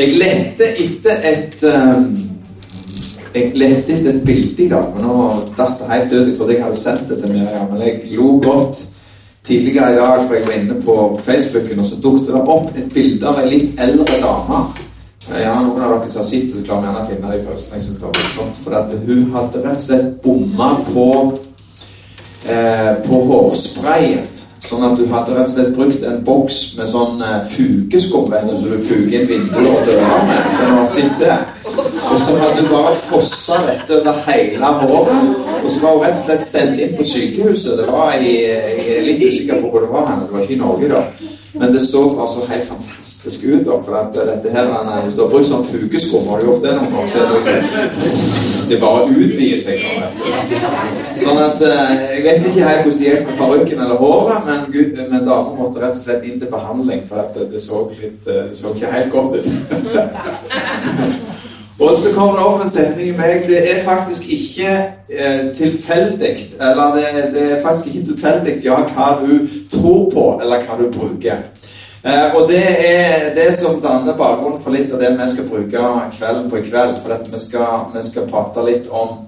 Jeg lette etter et um, Jeg lette etter et bilde i dag, men nå datt det helt ut. Jeg trodde jeg hadde sendt det til Miriam, men jeg lo godt tidligere i dag, for jeg var inne på Facebooken, og så dukket det opp et bilde av ei litt eldre dame. Ja, noen av dere som det, klarer gjerne å finne det i pausen. Jeg synes det var voldsomt, For at hun hadde rett og slett bomma på, eh, på hårsprayen. Sånn at du hadde rett og slett brukt en boks med sånn uh, fugeskum, vet du, så du fuger inn vinduer og dører med. til å sitte. Og så hadde du bare fossa dette over hele håret. Og så var hun rett og slett sendt inn på sykehuset. Det var i, Jeg er litt usikker på hvor det var hen. Det var ikke i Norge, da. Men det så altså helt fantastisk ut. Da, for at dette her, Hvis du har brukt sånn fugeskum, har du gjort det noen gang, så det liksom Det bare utvider seg sånn. Sånn at eh, Jeg vet ikke helt hvordan det gikk med parykken eller håret, men, Gud, men damer måtte rett og slett inn til behandling, for at det så, litt, eh, det så ikke helt godt ut. Og så kommer det opp en setning i meg Det er faktisk ikke eh, tilfeldig Eller det, det, er faktisk ikke tilfeldig ja, hva du tror på, eller hva du bruker. Eh, og det er det som danner bakgrunnen for litt av det vi skal bruke kvelden på i kveld. For vi skal, vi skal prate litt om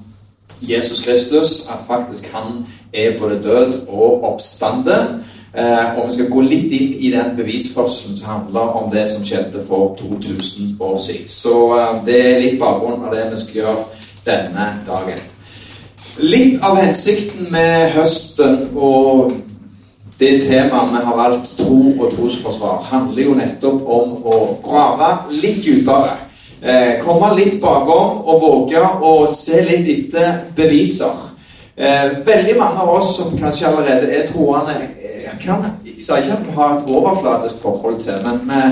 Jesus Kristus, at faktisk han er både død og oppstanden. Eh, og vi skal gå litt inn i den bevisførselen som handler om det som skjedde for 2000 år siden. Så eh, det er litt bakgrunn av det vi skal gjøre denne dagen. Litt av hensikten med høsten og det temaet vi har valgt, tro og trosforsvar, handler jo nettopp om å grave litt dypere. Eh, komme litt bakom og våge å se litt etter beviser. Eh, veldig mange av oss som kanskje allerede er troende, kan, jeg sier ikke at vi har et overflatisk forhold til, men vi,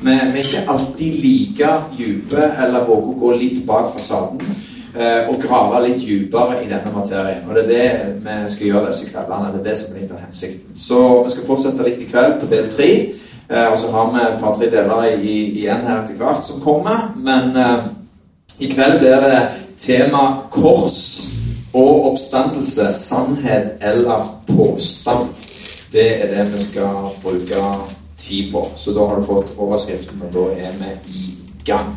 vi, vi er ikke alltid like dype eller våger å gå litt bak fasaden eh, og grave litt dypere i denne materien. Og det er det vi skal gjøre disse kveldene. Det er det som er litt av hensikten. Så vi skal fortsette litt i kveld på del tre. Eh, og så har vi et par-tre deler igjen her etter hvert som kommer. Men eh, i kveld blir det tema kors og oppstandelse. Sannhet eller påstand. Det er det vi skal bruke tid på. Så da har du fått overskriften, og da er vi i gang.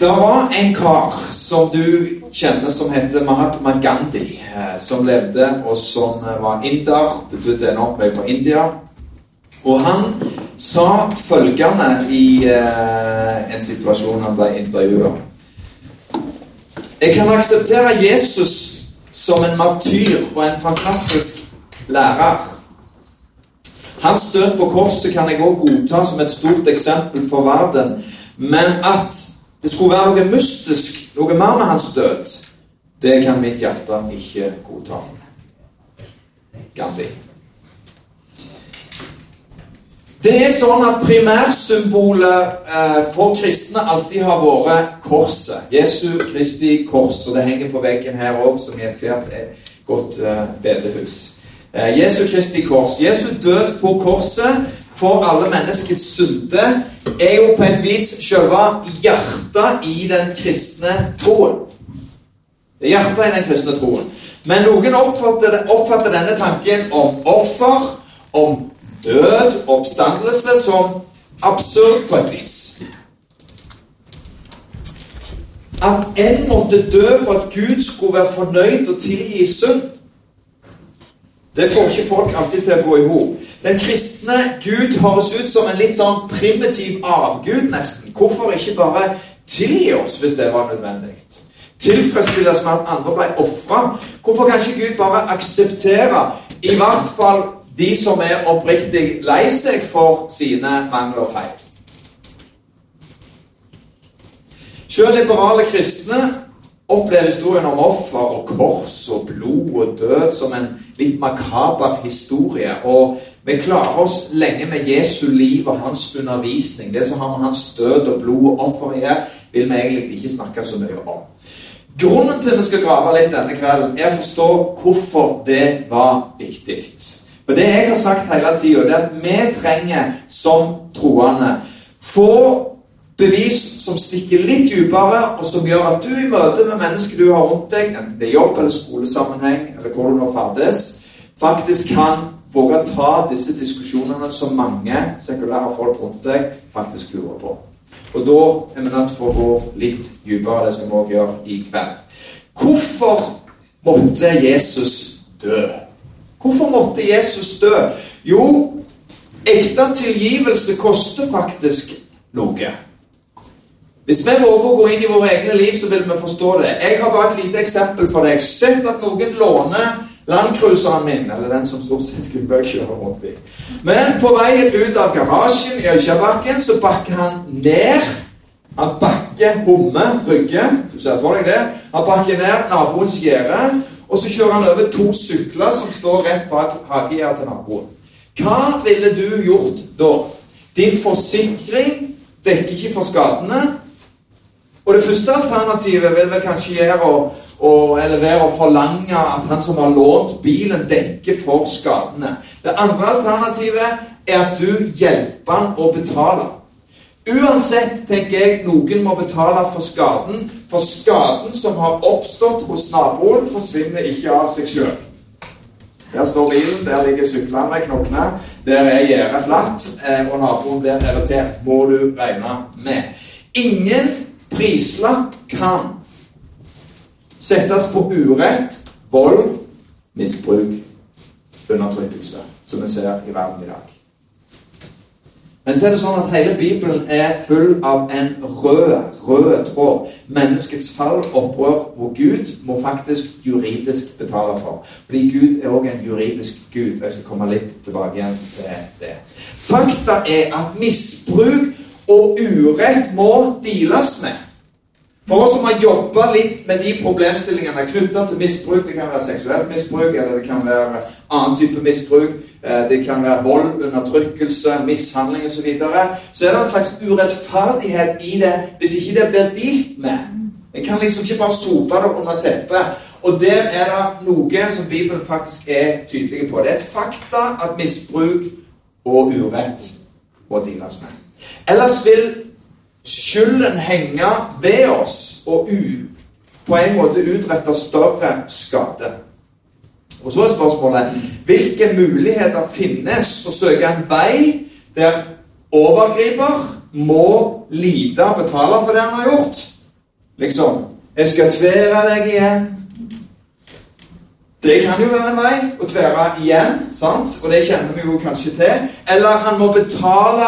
Det var en kar som du kjenner som heter Mahatma Gandhi. Eh, som levde, og som var inder. Betydde enormt mye for India. Og han sa følgende i eh, en situasjon han ble intervjua. Jeg kan akseptere Jesus som en martyr og en fantastisk lærer. Hans død på korset kan jeg også godta som et stort eksempel for verden. Men at det skulle være noe mystisk, noe mer med hans død, det kan mitt hjerte ikke godta. Gandhi. Det er sånn at primærsymbolet eh, for kristne alltid har vært korset. Jesu Kristi kors. Og det henger på veggen her òg, som i ethvert godt eh, bedehus. Eh, Jesu Kristi kors. Jesu død på korset for alle menneskets synde er jo på et vis selve hjertet i den kristne troen. Er hjertet i den kristne troen. Men noen oppfatter, oppfatter denne tanken om offer, om død oppstandelse som absurd på et vis. At en måtte dø for at Gud skulle være fornøyd og tilgi synd. Det får ikke folk alltid til å gå i hop. Den kristne Gud høres ut som en litt sånn primitiv avgud, nesten. Hvorfor ikke bare tilgi oss hvis det var nødvendig? Tilfredsstilles med at andre ble ofra. Hvorfor kan ikke Gud bare akseptere i hvert fall de som er oppriktig lei seg for sine mangler og feil. Sjøl liberale kristne opplever historien om offer og kors og blod og død som en litt makaber historie. Og vi klarer oss lenge med Jesu liv og hans undervisning. Det som har med hans død og blod og offer å gjøre, vil vi egentlig ikke snakke så mye om. Grunnen til at vi skal grave litt denne kvelden, er å forstå hvorfor det var viktig. For det jeg har sagt hele tida, er at vi trenger som troende få bevis som stikker litt dypere, og som gjør at du i møte med mennesker du har rundt deg, enten det er jobb eller skolesammenheng, eller hvor du nå ferdes, faktisk kan våge å ta disse diskusjonene som mange sekulære folk rundt deg faktisk lurer på. Og da er vi nødt for å gå litt dypere. Det skal vi òg gjøre i kveld. Hvorfor måtte Jesus dø? Hvorfor måtte Jesus dø? Jo, ekte tilgivelse koster faktisk noe. Hvis vi våger å gå inn i våre egne liv, så vil vi forstå det. Jeg har bare et lite eksempel for deg. Sett at noen låner landcruiseren min, eller den som stort sett Gullberg kjører rundt i. Men på veien ut av garasjen i Øykjabakken så bakker han ned. Han bakker Homme, Rygge. Du ser for deg det. Han bakker ned naboens gjerde. Og så kjører han over to sykler som står rett bak hagegjerdet til naboen. Hva ville du gjort da? Din forsikring dekker ikke for skadene. Og det første alternativet vil vel kanskje gjøre å, å, eller være å forlange at han som har lånt bilen, dekker for skadene. Det andre alternativet er at du hjelper han å betale. Uansett tenker jeg noen må betale for skaden, for skaden som har oppstått hos naboen, forsvinner ikke av seg sjøl. Der står bilen, der ligger syklene, knokene, Der er gjerdet flatt, eh, og naboen blir irritert, må du regne med. Ingen prislapp kan settes på urett, vold, misbruk, undertrykkelse, som vi ser i verden i dag. Men så er det sånn at hele Bibelen er full av en rød, rød tråd. Menneskets fall, opprør hvor Gud, må faktisk juridisk betale for. Fordi Gud er òg en juridisk gud. og Jeg skal komme litt tilbake igjen til det. Fakta er at misbruk og urett må deales med. For oss som har jobba litt med de problemstillingene knytta til misbruk Det kan være seksuelt misbruk, eller det kan være annen type misbruk. Eh, det kan være vold, undertrykkelse, mishandling osv. Så, videre. så er det en slags urettferdighet i det hvis ikke det blir dealt med. En kan liksom ikke bare sope det under teppet. Og der er det noe som Bibelen faktisk er tydelig på. Det er et fakta at misbruk og urett må deales med. Ellers vil skylden henge ved oss og u, på en måte utrette større skade. Og så er spørsmålet hvilke muligheter finnes å søke en vei der overgriper må lide og betale for det han har gjort? Liksom Jeg skal tvære deg igjen. Det kan jo være en vei å tvære igjen, sant? og det kjenner vi jo kanskje til. Eller han må betale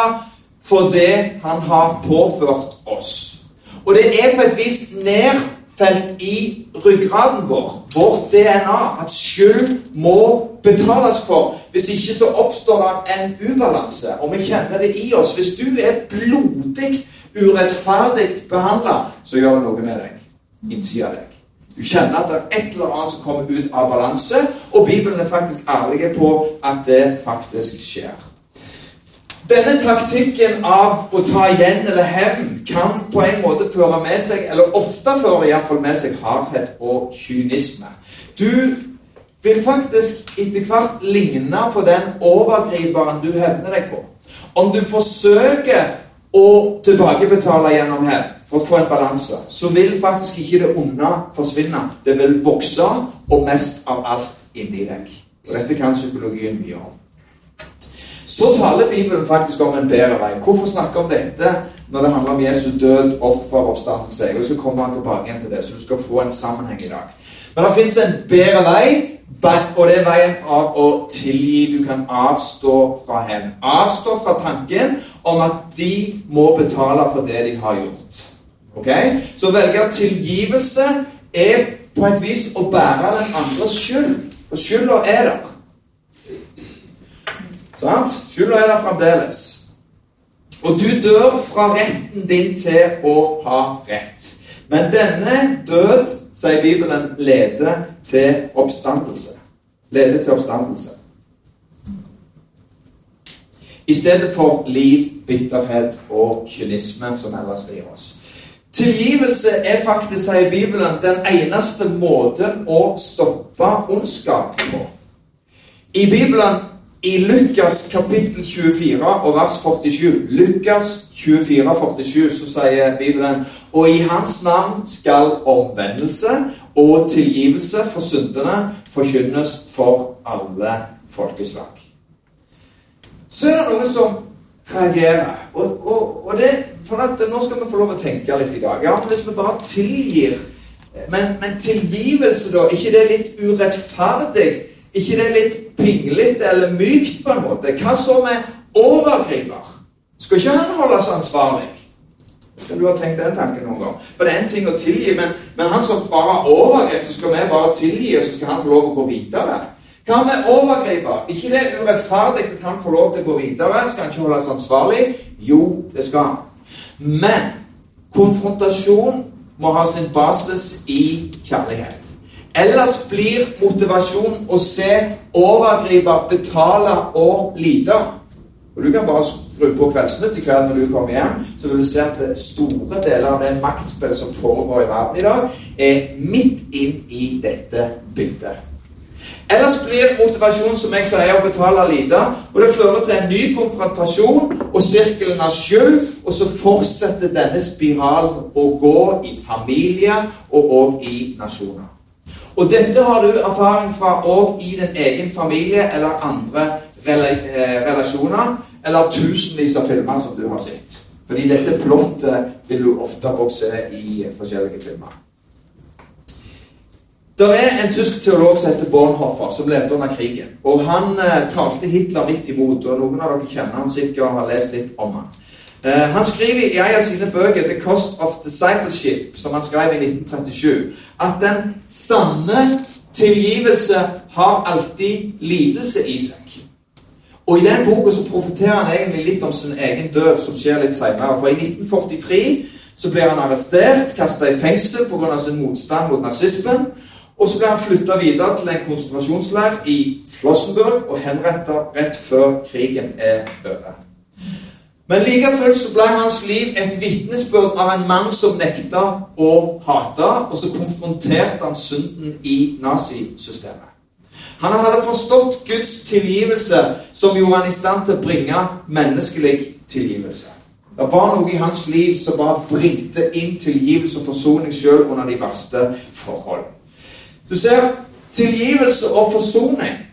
for det han har påført oss. Og det er på et vis nedfelt i ryggraden vår, vårt DNA, at skyld må betales for. Hvis ikke så oppstår det en ubalanse, og vi kjenner det i oss. Hvis du er blodig urettferdig behandla, så gjør det noe med deg. Innsida deg. Du kjenner at det er et eller annet som kommer ut av balanse, og Bibelen er faktisk ærlig på at det faktisk skjer. Denne taktikken av å ta igjen eller hevn kan på en måte føre med seg, eller ofte fører det iallfall med seg, hardhet og kynisme. Du vil faktisk etter hvert ligne på den overgriperen du hevner deg på. Om du forsøker å tilbakebetale gjennom hevn for å få en balanse, så vil faktisk ikke det onde forsvinne. Det vil vokse, og mest av alt inni deg. Og Dette kan psykologien mye om. Så taler Bibelen faktisk om en bedre vei. Hvorfor snakke om dette når det handler om Jesu død, offer, oppstandelse? Jeg skal komme tilbake igjen til det, så du skal få en sammenheng i dag. Men det fins en bedre vei, og det er veien av å tilgi. Du kan avstå fra hevn. Avstå fra tanken om at de må betale for det de har gjort. Ok? Så velge tilgivelse er på et vis å bære den andres skyld. For skylda er der. Sant? Skylda er der fremdeles. Og du dør fra retten din til å ha rett. Men denne død, sier Bibelen, leder til oppstandelse. Leder til oppstandelse. I stedet for liv, bitterhet og kynisme som ellers gir oss. Tilgivelse er faktisk, sier Bibelen, den eneste måten å stoppe ondskap på. I Bibelen i Lukas kapittel 24 og vers 47 Lukas 24, 47, så sier Bibelen Og i hans navn skal omvendelse og tilgivelse for syndene forkynnes for alle folkeslag. så er det noen som reagerer. Og, og, og det, for at Nå skal vi få lov å tenke litt i dag. Ja, Hvis vi bare tilgir Men, men tilgivelse, da? ikke det litt urettferdig? Ikke det er litt pinglete eller mykt på en måte? Hva så med overgriper? Skal ikke han holdes ansvarlig? Kan du ha tenkt den tanken noen gang? For det er en ting å tilgi, men, men han som bare overgrep, så skal vi bare tilgi, og så skal han få lov å gå videre. Hva med overgriper? ikke det urettferdig at han får lov til å gå videre? Skal han ikke holdes ansvarlig? Jo, det skal han. Men konfrontasjon må ha sin basis i kjærlighet. Ellers blir motivasjon å se overgriper betale og lide. Og Du kan bare skru på Kveldsnytt i kveld når du kommer hjem, så vil du se at store deler av det maktspillet som foregår i verden i dag, er midt inn i dette bildet. Ellers blir motivasjon som jeg sier, å betale lite. Og det fører til en ny konfrontasjon og sirkelen av skyld. Og så fortsetter denne spiralen å gå i familie og òg i nasjoner. Og dette har du erfaring fra òg i din egen familie eller andre eh, relasjoner eller tusenvis av filmer som du har sett. Fordi dette plottet vil du ofte også se i forskjellige filmer. Det er en tysk teolog som heter Bornhoffer, som levde under krigen. Og Han eh, talte Hitler midt imot, og noen av dere kjenner han sikkert og har lest litt om han. Eh, han skriver i en av sine bøker 'The Cost of Discipleship', som han skrev i 1937, at den sanne tilgivelse har alltid lidelse i seg. Og I den boka så profeterer han egentlig litt om sin egen død, som skjer litt senere. For i 1943 så blir han arrestert, kasta i fengsel pga. sin motstand mot nazismen. Og så ble han flytta videre til en konsentrasjonsleir i Flossenburg og henretta rett før krigen er over. Men like fullt så ble hans liv et vitnesbyrd av en mann som nekta å hate, og så konfronterte han synden i nazisystemet. Han hadde forstått Guds tilgivelse, som gjorde han i stand til å bringe menneskelig tilgivelse. Det var noe i hans liv som bare bringte inn tilgivelse og forsoning sjøl under de verste forhold. Du ser, tilgivelse og forsoning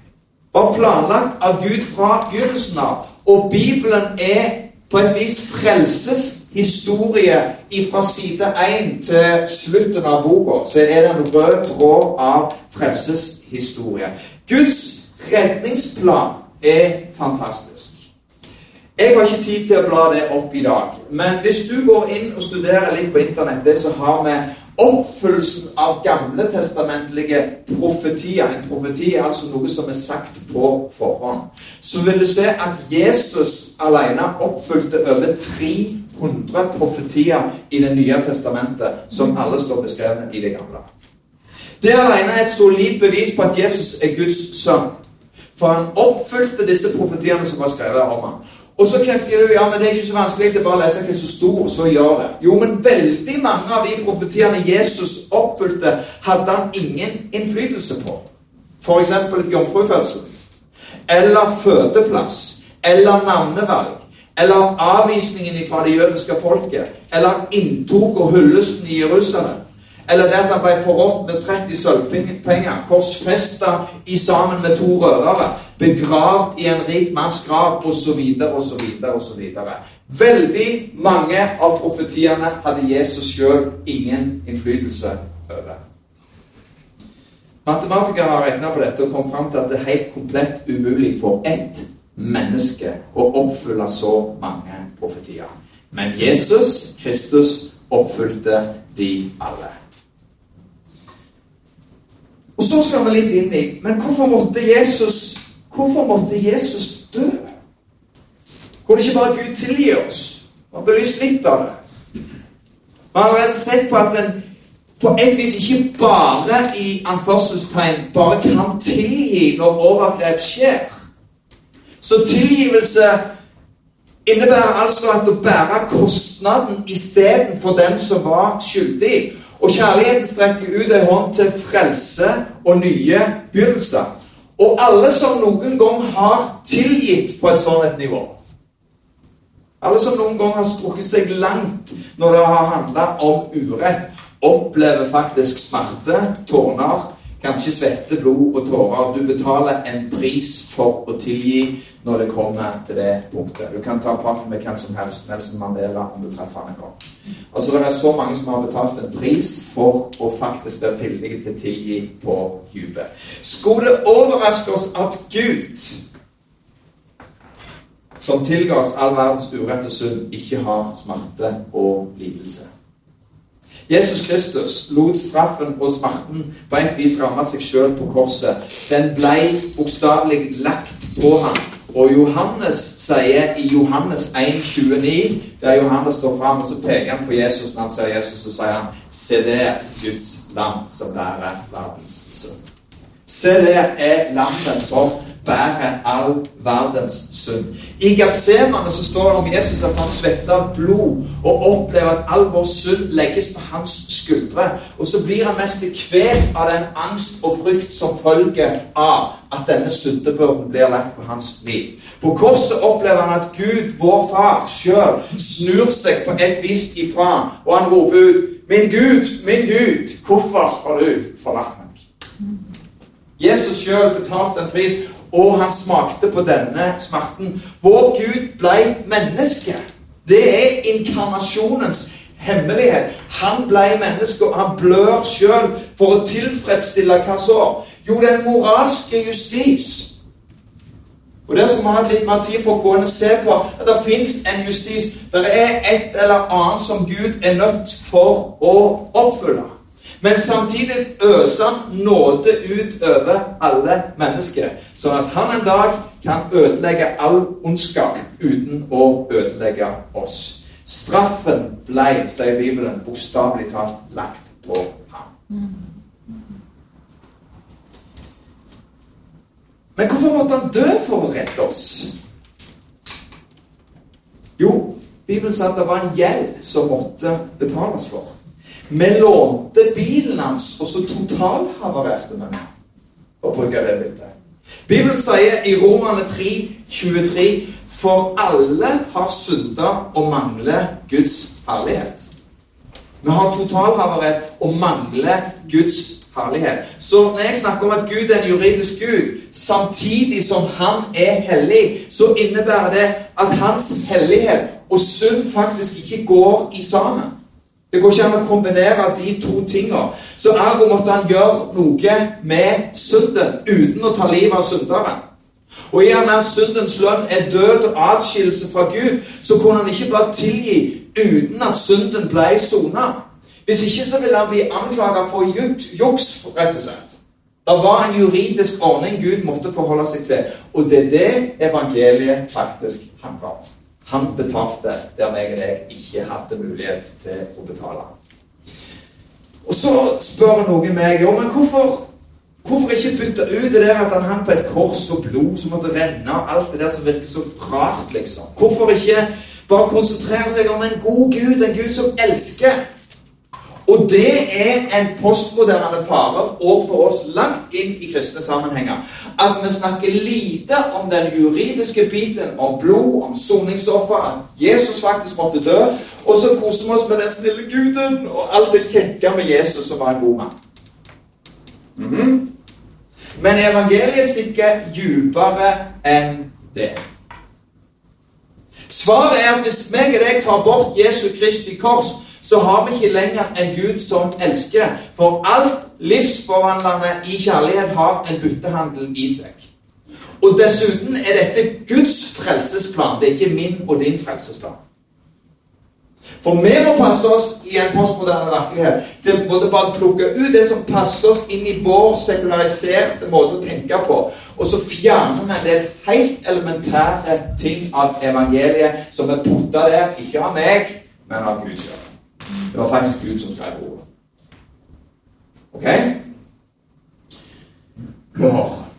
var planlagt av Gud fra begynnelsen av. Og Bibelen er på et vis frelseshistorie fra side 1 til slutten av boka. Så er det en rød tråd av frelseshistorie. Guds redningsplan er fantastisk. Jeg har ikke tid til å bla det opp i dag, men hvis du går inn og studerer litt på internettet, så har vi oppfyllelsen av gamle testamentlige profetier. En profeti er altså noe som er sagt på forhånd. Så vil du se at Jesus alene oppfylte over 300 profetier i Det nye testamentet, som alle står beskrevet i det gamle. Det alene er et solid bevis på at Jesus er Guds sønn. For han oppfylte disse profetiene som var skrevet om ham. Og så tenker du ja, men det er ikke så vanskelig det er bare å lese hva som sto, og så gjør det. Jo, men veldig mange av de profetiene Jesus oppfylte, hadde han ingen innflytelse på. F.eks. jomfrufødsel. Eller fødeplass. Eller navnevalg. Eller avvisningen fra det jødiske folket. Eller inntok og hyllesten i Jerusalem. Eller det at han ble forrådt med 30 sølvpenger, korsfesta sammen med to rørere, begravd i en rik manns grav, osv., osv., osv. Veldig mange av profetiene hadde Jesus sjøl ingen innflytelse over. Matematikere har regna på dette og kom fram til at det er helt komplett umulig for ett menneske å oppfylle så mange profetier. Men Jesus Kristus oppfylte de alle. Og så skal vi litt inn i Men hvorfor måtte Jesus Hvorfor måtte Jesus dø? Kunne ikke bare Gud tilgi oss? Vi har belyst litt av det. Vi har sett på at en på et vis ikke bare i anførselstegn bare kan tilgi når overgrep skjer. Så tilgivelse innebærer altså at å bære kostnaden istedenfor den som var skyldig. Og kjærligheten strekker ut en hånd til frelse og nye begynnelser. Og alle som noen gang har tilgitt på et sånt nivå Alle som noen gang har strukket seg langt når det har handla om urett, opplever faktisk smerte, tårner, Kanskje svette, blod og tårer. Du betaler en pris for å tilgi når det kommer til det punktet. Du kan ta prat med hvem som helst, Nelson Mandela, om du treffer han en gang. Altså, Det er så mange som har betalt en pris for å faktisk være villige til å tilgi på dypet. Skulle det overraske oss at Gud, som tilga oss all verdens urett og synd, ikke har smerte og lidelse? Jesus Kristus lot straffen og smerten på et vis ramme seg sjøl på korset. Den blei bokstavelig lagt på ham. Og Johannes sier i Johannes 1,29, der Johannes står fram og så peker han på Jesus når han ser Jesus, så sier han Se der, Guds lam som bærer verdens synd. Se der er lammet som bærer all verdens synd. I Gatsemane så står det om Jesus at han svetter blod og opplever at all vår synd legges på hans skuldre. Og så blir han mest kvelt av den angst og frykt som følger av at denne syndebyrden blir lagt på hans liv. På korset opplever han at Gud, vår far, sjøl snur seg på et vis ifra ham, og han roper ut Min Gud, min Gud, hvorfor har du forlatt meg? Jesus sjøl betalte en pris og han smakte på denne smerten. Vår Gud ble menneske. Det er inkarnasjonens hemmelighet. Han ble menneske, og han blør sjøl for å tilfredsstille hva så? Jo, den moralske justis. Og Der skal vi ha litt mer tid for å gå inn og se på at det fins en justis. Det er et eller annet som Gud er nødt for å oppfylle. Men samtidig øser han nåde ut over alle mennesker, sånn at han en dag kan ødelegge all ondskap uten å ødelegge oss. Straffen ble, sier Bibelen, bokstavelig talt lagt på ham. Men hvorfor måtte han dø for å redde oss? Jo, Bibelen sa at det var en gjeld som måtte betales for. Vi lånte bilen hans, og så totalhavarerte vi den. For å det bildet. Bibelen sier i Romane 3, 23 For alle har synda og mangler Guds herlighet. Vi har totalhavarett og mangler Guds herlighet. Så når jeg snakker om at Gud er en juridisk Gud, samtidig som han er hellig, så innebærer det at hans hellighet og synd faktisk ikke går i sammen. Det går ikke an å kombinere de to tingene. Så ergo måtte han gjøre noe med synden uten å ta livet av synderen. Og i og med at syndens lønn er død og atskillelse fra Gud, så kunne han ikke bare tilgi uten at synden ble sona. Hvis ikke så ville han bli anklaga for juks, rett og slett. Det var en juridisk ordning Gud måtte forholde seg til. Og det er det evangeliet faktisk handler om. Han betalte der meg og deg ikke hadde mulighet til å betale. Og så spør noen meg jo, men hvorfor, hvorfor ikke bytte ut det der at han hang på et kors og blod som måtte renne, og alt det der som virker så rart, liksom? Hvorfor ikke bare konsentrere seg om en god Gud, en Gud som elsker? Og det er en postmoderne fare òg for oss langt inn i kristne sammenhenger. At vi snakker lite om den juridiske biten, om blod, om soningsoffer, at Jesus faktisk måtte dø, og så koser vi oss med den snille guden og alt det kjekke med Jesus som var en god mann. Mm -hmm. Men evangeliet stikker dypere enn det. Svaret er at hvis meg og deg tar bort Jesu Kristi kors, så har vi ikke lenger en Gud som elsker. For alt livsforvandlende i kjærlighet har en byttehandel i seg. Og dessuten er dette Guds frelsesplan. Det er ikke min og din frelsesplan. For vi må passe oss i en postmoderne virkelighet til både bare plukke ut det som passer oss inn i vår sekulariserte måte å tenke på, og så fjerner vi det helt elementære ting av evangeliet som er putta der, ikke av meg, men av Gud sjøl. Det var faktisk Gud som skrev ordet. Ok? Hør.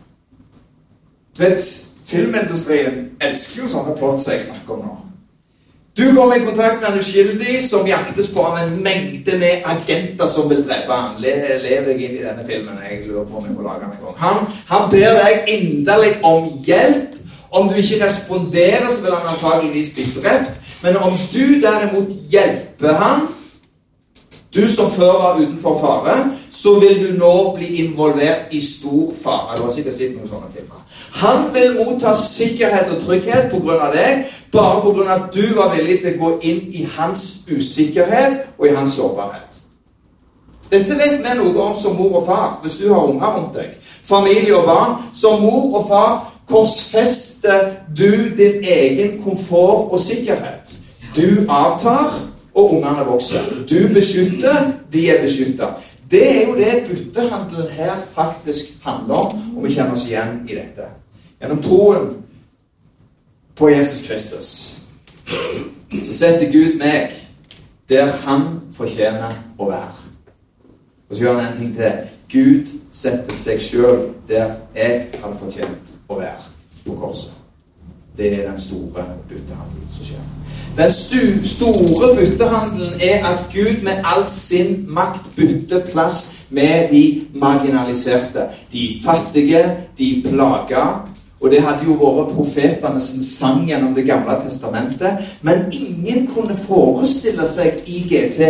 Du vet, Filmindustrien elsker jo sånne plott som jeg snakker om nå. Du kommer i kontakt med en uskyldig som jaktes på av en mengde med agenter som vil drepe han. Lev deg inn i denne filmen. Jeg lurer på om jeg må lage den en gang. Han, han ber deg inderlig om hjelp. Om du ikke responderer, så vil han antageligvis bli drept. Men om du derimot hjelper han du som før var utenfor fare, så vil du nå bli involvert i stor fare. Du har sikkert sett noen sånne filmer. Han vil motta sikkerhet og trygghet pga. deg, bare pga. at du var villig til å gå inn i hans usikkerhet og i hans sårbarhet. Dette vet vi noe om som mor og far, hvis du har unger rundt deg. Familie og barn. Som mor og far korsfester du din egen komfort og sikkerhet. Du avtar, og ungene vokser. Du beskytter, de er beskytta. Det er jo det byttehandelen her faktisk handler om, og vi kjenner oss igjen i dette. Gjennom troen på Jesus Kristus så setter Gud meg der han fortjener å være. Og så gjør han en ting til. Gud setter seg sjøl der jeg hadde fortjent å være på korset. Det er den store byttehandelen som skjer. Den store byttehandelen er at Gud med all sin makt bytter plass med de marginaliserte. De fattige, de plaga, og det hadde jo vært profetene sin sang gjennom Det gamle testamentet. Men ingen kunne forestille seg i GT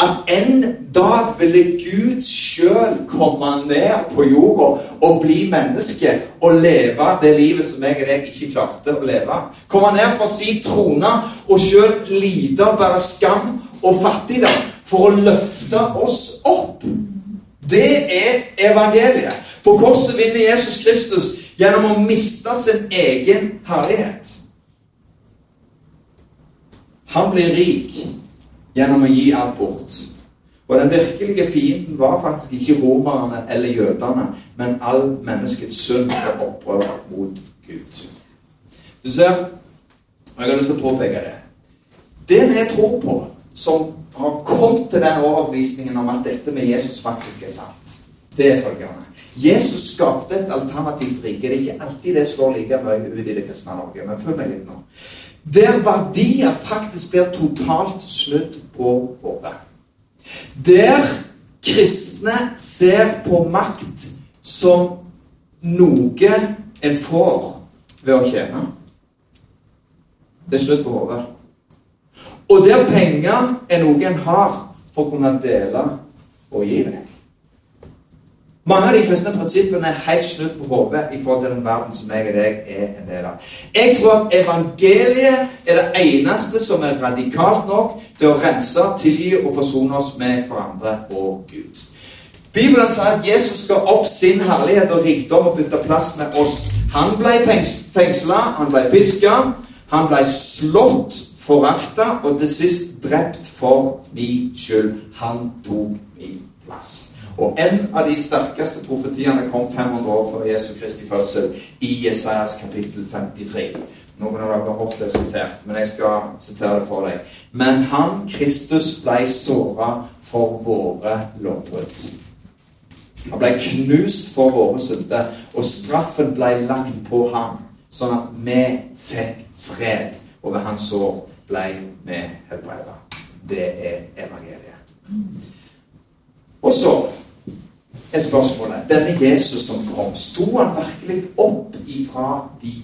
at en dag ville Gud sjøl komme ned på jorda og bli menneske og leve det livet som jeg og deg ikke klarte å leve. Komme ned fra sin trone og sjøl lide og bære skam og fattigdom for å løfte oss opp. Det er evangeliet. På korset vinner Jesus Kristus gjennom å miste sin egen herlighet. Han blir rik gjennom å gi alt bort. Og den virkelige fienden var faktisk ikke romerne eller jødene, men all menneskets synd og opprør mot Gud. Du ser, og jeg har lyst til å påpeke det Det vi tror på, som har kommet til den overbevisningen om at dette med Jesus faktisk er sant, det er følgende Jesus skapte et alternativt rike. Det er ikke alltid det slår like mye ut i det kristne Norge. Men følg meg litt nå. Der verdier faktisk blir totalt snudd på hodet. Der kristne ser på makt som noe en får ved å tjene. Det er snudd på hodet. Og der penger er noe en har for å kunne dele og gi vekk. Mange av de kristne prinsippene er helt snudd på hodet i forhold til den verden som jeg og deg er en del av. Jeg tror at evangeliet er det eneste som er radikalt nok til å rense, tilgi og forsone oss med hverandre og Gud. Bibelen sier at Jesus skal opp sin herlighet og rikdom og bytte plass med oss. Han ble fengsla, han ble piska, han ble slått, forakta og til sist drept for min skyld. Han tok min plass. Og en av de sterkeste profetiene kom 500 år før Jesu Kristi fødsel i Jesajas kapittel 53. Noen av dere har hørt det sitert, men jeg skal sitere det for deg. Men han, Kristus, ble såra for våre lovbrudd. Han ble knust for våre synder, og straffen ble lagt på ham, sånn at vi fikk fred. Og ved hans sår ble vi helbreda. Det er evangeliet. Og så er spørsmålet Denne Jesus som kom, sto han virkelig opp ifra de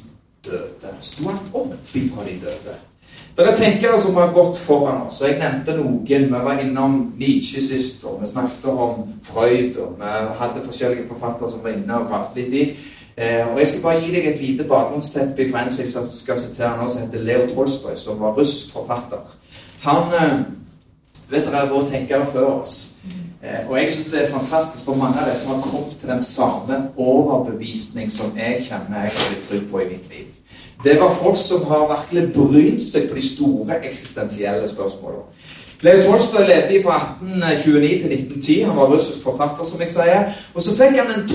døde? Sto han opp ifra de døde? Det er tenkere som har gått foran oss. Jeg nevnte noen. Vi var innom Nietzsche sist, og vi snakket om Freud. og Vi hadde forskjellige forfattere som var inne og gravde litt i. Eh, og Jeg skal bare gi deg et lite bakgrunnsteppe fra en som jeg skal sitere nå, som heter Leo Tolstoy, som var russisk forfatter. Han eh, vet dere, vært tenkere før oss. Eh, og jeg syns det er fantastisk for mange av de som har kommet til den samme overbevisning som jeg kjenner jeg har blitt trygg på i mitt liv. Det var folk som har virkelig brydd seg på de store eksistensielle spørsmålene. Leo Tolstoy levde fra 1829 til 1910. Han var russisk forfatter, som jeg sier. Og så fikk han en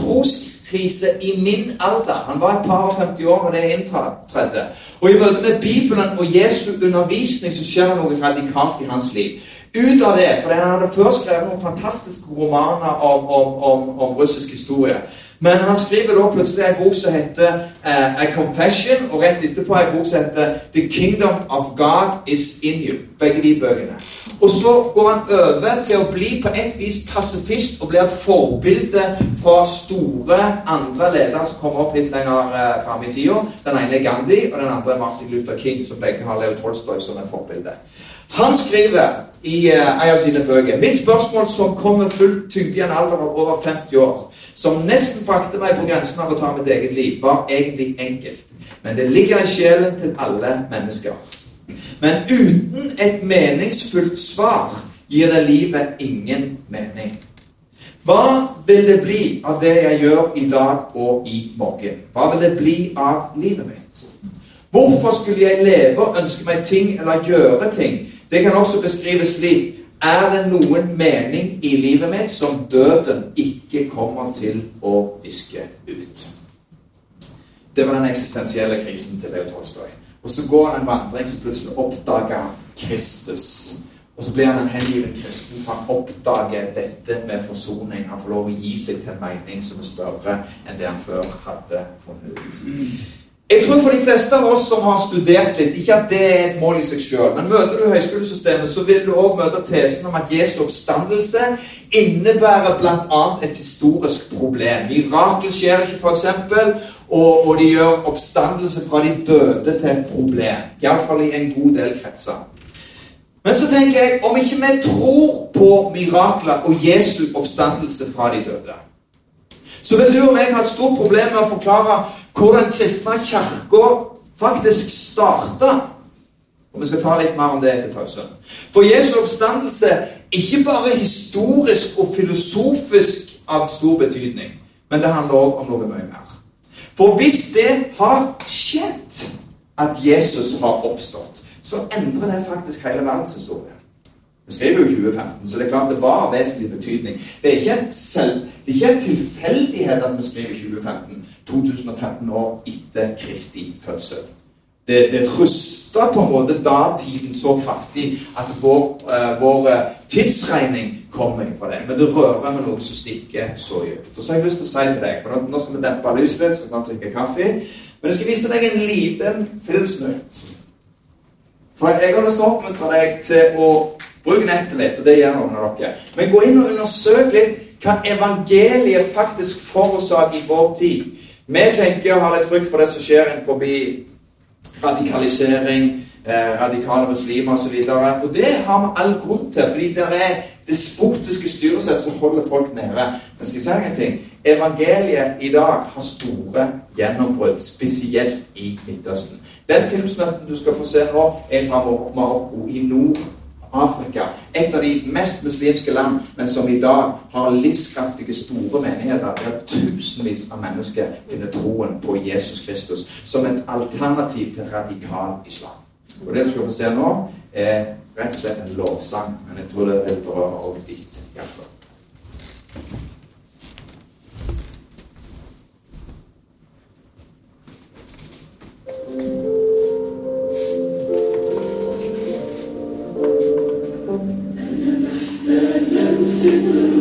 troskrise i min alder. Han var et par og 50 år når det inntredde. Og i møte med Bibelen og Jesu undervisning så skjer det noe radikalt i hans liv ut av det. For han hadde før skrevet noen fantastiske romaner om, om, om, om russisk historie. Men han skriver da plutselig en bok som heter uh, A Confession, og rett etterpå en bok som heter The Kingdom of God Is In You. Begge de bøkene. Og så går han over til å bli på et vis pasifist og blir et forbilde for store andre ledere som kommer opp litt lenger eh, fram i tida. Den ene er Gandhi, og den andre er Martin Luther King, som begge har Leo Tolstoy som et forbilde. Han skriver i eh, en av sine bøker Mitt spørsmål som kom med full tyngde i en alder av over 50 år, som nesten brakte meg på grensen av å ta mitt eget liv, var egentlig enkelt. Men det ligger i sjelen til alle mennesker. Men uten et meningsfullt svar gir det livet ingen mening. Hva vil det bli av det jeg gjør i dag og i morgen? Hva vil det bli av livet mitt? Hvorfor skulle jeg leve og ønske meg ting eller gjøre ting? Det kan også beskrives slik Er det noen mening i livet mitt som døden ikke kommer til å viske ut? Det var den eksistensielle krisen til Leo Tolstoy. Og så går han en vandring som plutselig oppdager Kristus. Og så blir han en hengiven kristen, for han oppdager dette med forsoning. Han får lov å gi seg til en mening som er større enn det han før hadde funnet ut. Jeg tror for de fleste av oss som har studert litt, ikke at det er et mål i seg sjøl. Men møter du høyskolesystemet, så vil du òg møte tesen om at Jesu oppstandelse innebærer bl.a. et historisk problem. Mirakel skjer ikke, f.eks. Og, og, de gjør oppstandelse fra de døde til et problem. Iallfall i en god del kretser. Men så tenker jeg om ikke vi tror på mirakler og Jesu oppstandelse fra de døde, så vil du og meg ha et stort problem med å forklare hvordan kristne kirka faktisk starta. Vi skal ta litt mer om det etter pausen. For Jesu oppstandelse ikke bare historisk og filosofisk av stor betydning, men det handler òg om noe mye mer. For hvis det har skjedd at Jesus har oppstått, så endrer det faktisk hele verdenshistorien. Vi skriver jo 2015, så det er klart det var av vesentlig betydning. Det er ikke, selv, det er ikke en tilfeldighet at vi skriver 2015, 2015 år etter Kristi fødsel. Det, det rusta på en måte datiden så kraftig at vår, uh, vår uh, tidsregning kommer fra det. Men det rører med noe som stikker så dypt. Og så har jeg lyst til å si til deg, for nå skal vi dempe lyset litt, skal snart drikke kaffe, men jeg skal vise deg en liten filmsnutt. For jeg har lyst til å oppmuntre deg til å bruke nettet litt, og det gjør noen av dere. Men gå inn og undersøk litt hva evangeliet faktisk forårsaker i vår tid. Vi tenker å ha litt frykt for det som skjer forbi radikalisering, eh, radikale muslimer osv. Og, så og det har vi all grunn til, fordi det er despotiske styresett som holder folk nede. Men skal jeg si en ting? Evangeliet i dag har store gjennombrudd, spesielt i Midtøsten. Den filmsnutten du skal få se nå, er fra Marokko i Afrika. Et av de mest muslimske land, men som i dag har livskraftige, store menigheter der tusenvis av mennesker finner troen på Jesus Kristus som et alternativ til radikal islam. Og Det du skal få se nå, er rett og slett en lovsang. Men jeg tror det vil berøre òg ditt hjerte. thank to the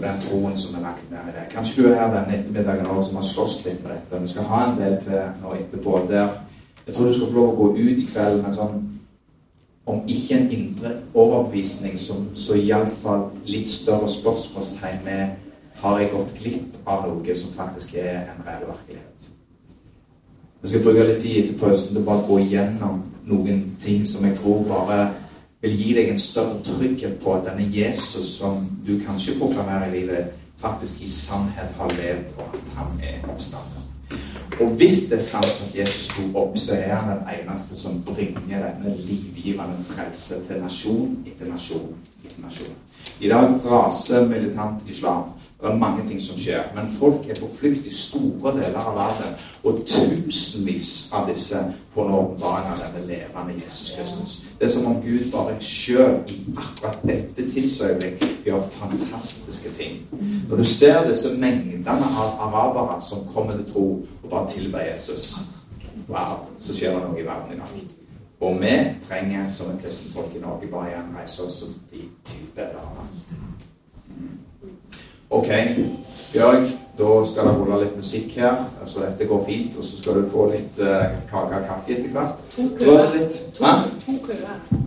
på den troen som er lagt ned i deg. Kanskje du er her denne ettermiddagen også, som har slåss litt med dette. Vi skal ha en del til nå etterpå. der Jeg tror du skal få lov å gå ut i kveld med sånn om ikke en indre overbevisning, som, så iallfall litt større spørsmålstegn med har jeg gått glipp av noe som faktisk er en reell virkelighet. Vi skal bruke litt tid etter pausen til bare å gå igjennom noen ting som jeg tror bare vil gi deg en større trygghet på at denne Jesus som du kanskje proklamerer i livet ditt, faktisk i sannhet har levd, på at han er oppstanden. Og hvis det er sant at Jesus sto opp, så er han den eneste som bringer denne livgivende frelse til nasjon etter nasjon etter nasjon. I dag raser militant islam. Det er mange ting som skjer. Men folk er på flukt i store deler av verden. Og tusenvis av disse får nå åpenbaring av denne levende Jesus Kristus. Det er som om Gud bare sjøl i akkurat dette tidsøyeblikk gjør fantastiske ting. Når du ser disse mengdene av arabere som kommer til tro og bare tilber Jesus, wow, så skjer det noe i verden i dag. Og vi trenger som et kristent folk i Norge bare igjen reise oss som de tilbederne. Ok, Bjørg, da skal det rulle litt musikk her. Så dette går fint. Og så skal du få litt uh, kake og kaffe etter hvert. To køer.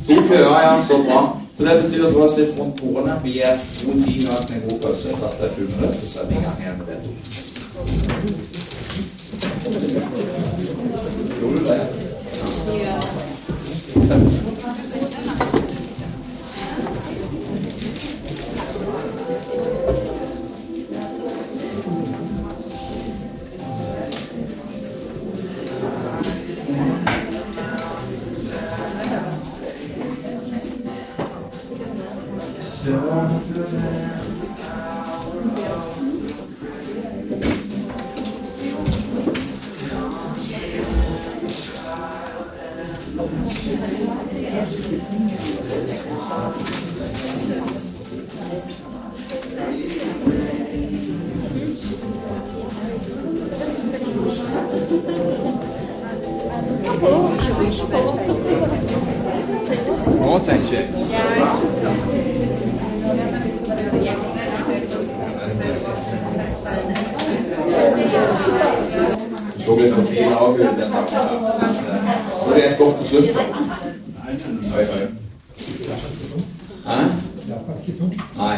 To køer, ja. Så bra. Så det betyr å oss litt rundt bordene. Vi er god tid nå til en god pause. Etter 20 minutter så er vi i gang igjen med del to. Gjorde du det? Nå tenker jeg. Du så litt fortvila er godt slutt. Oi. Hæ? Nei.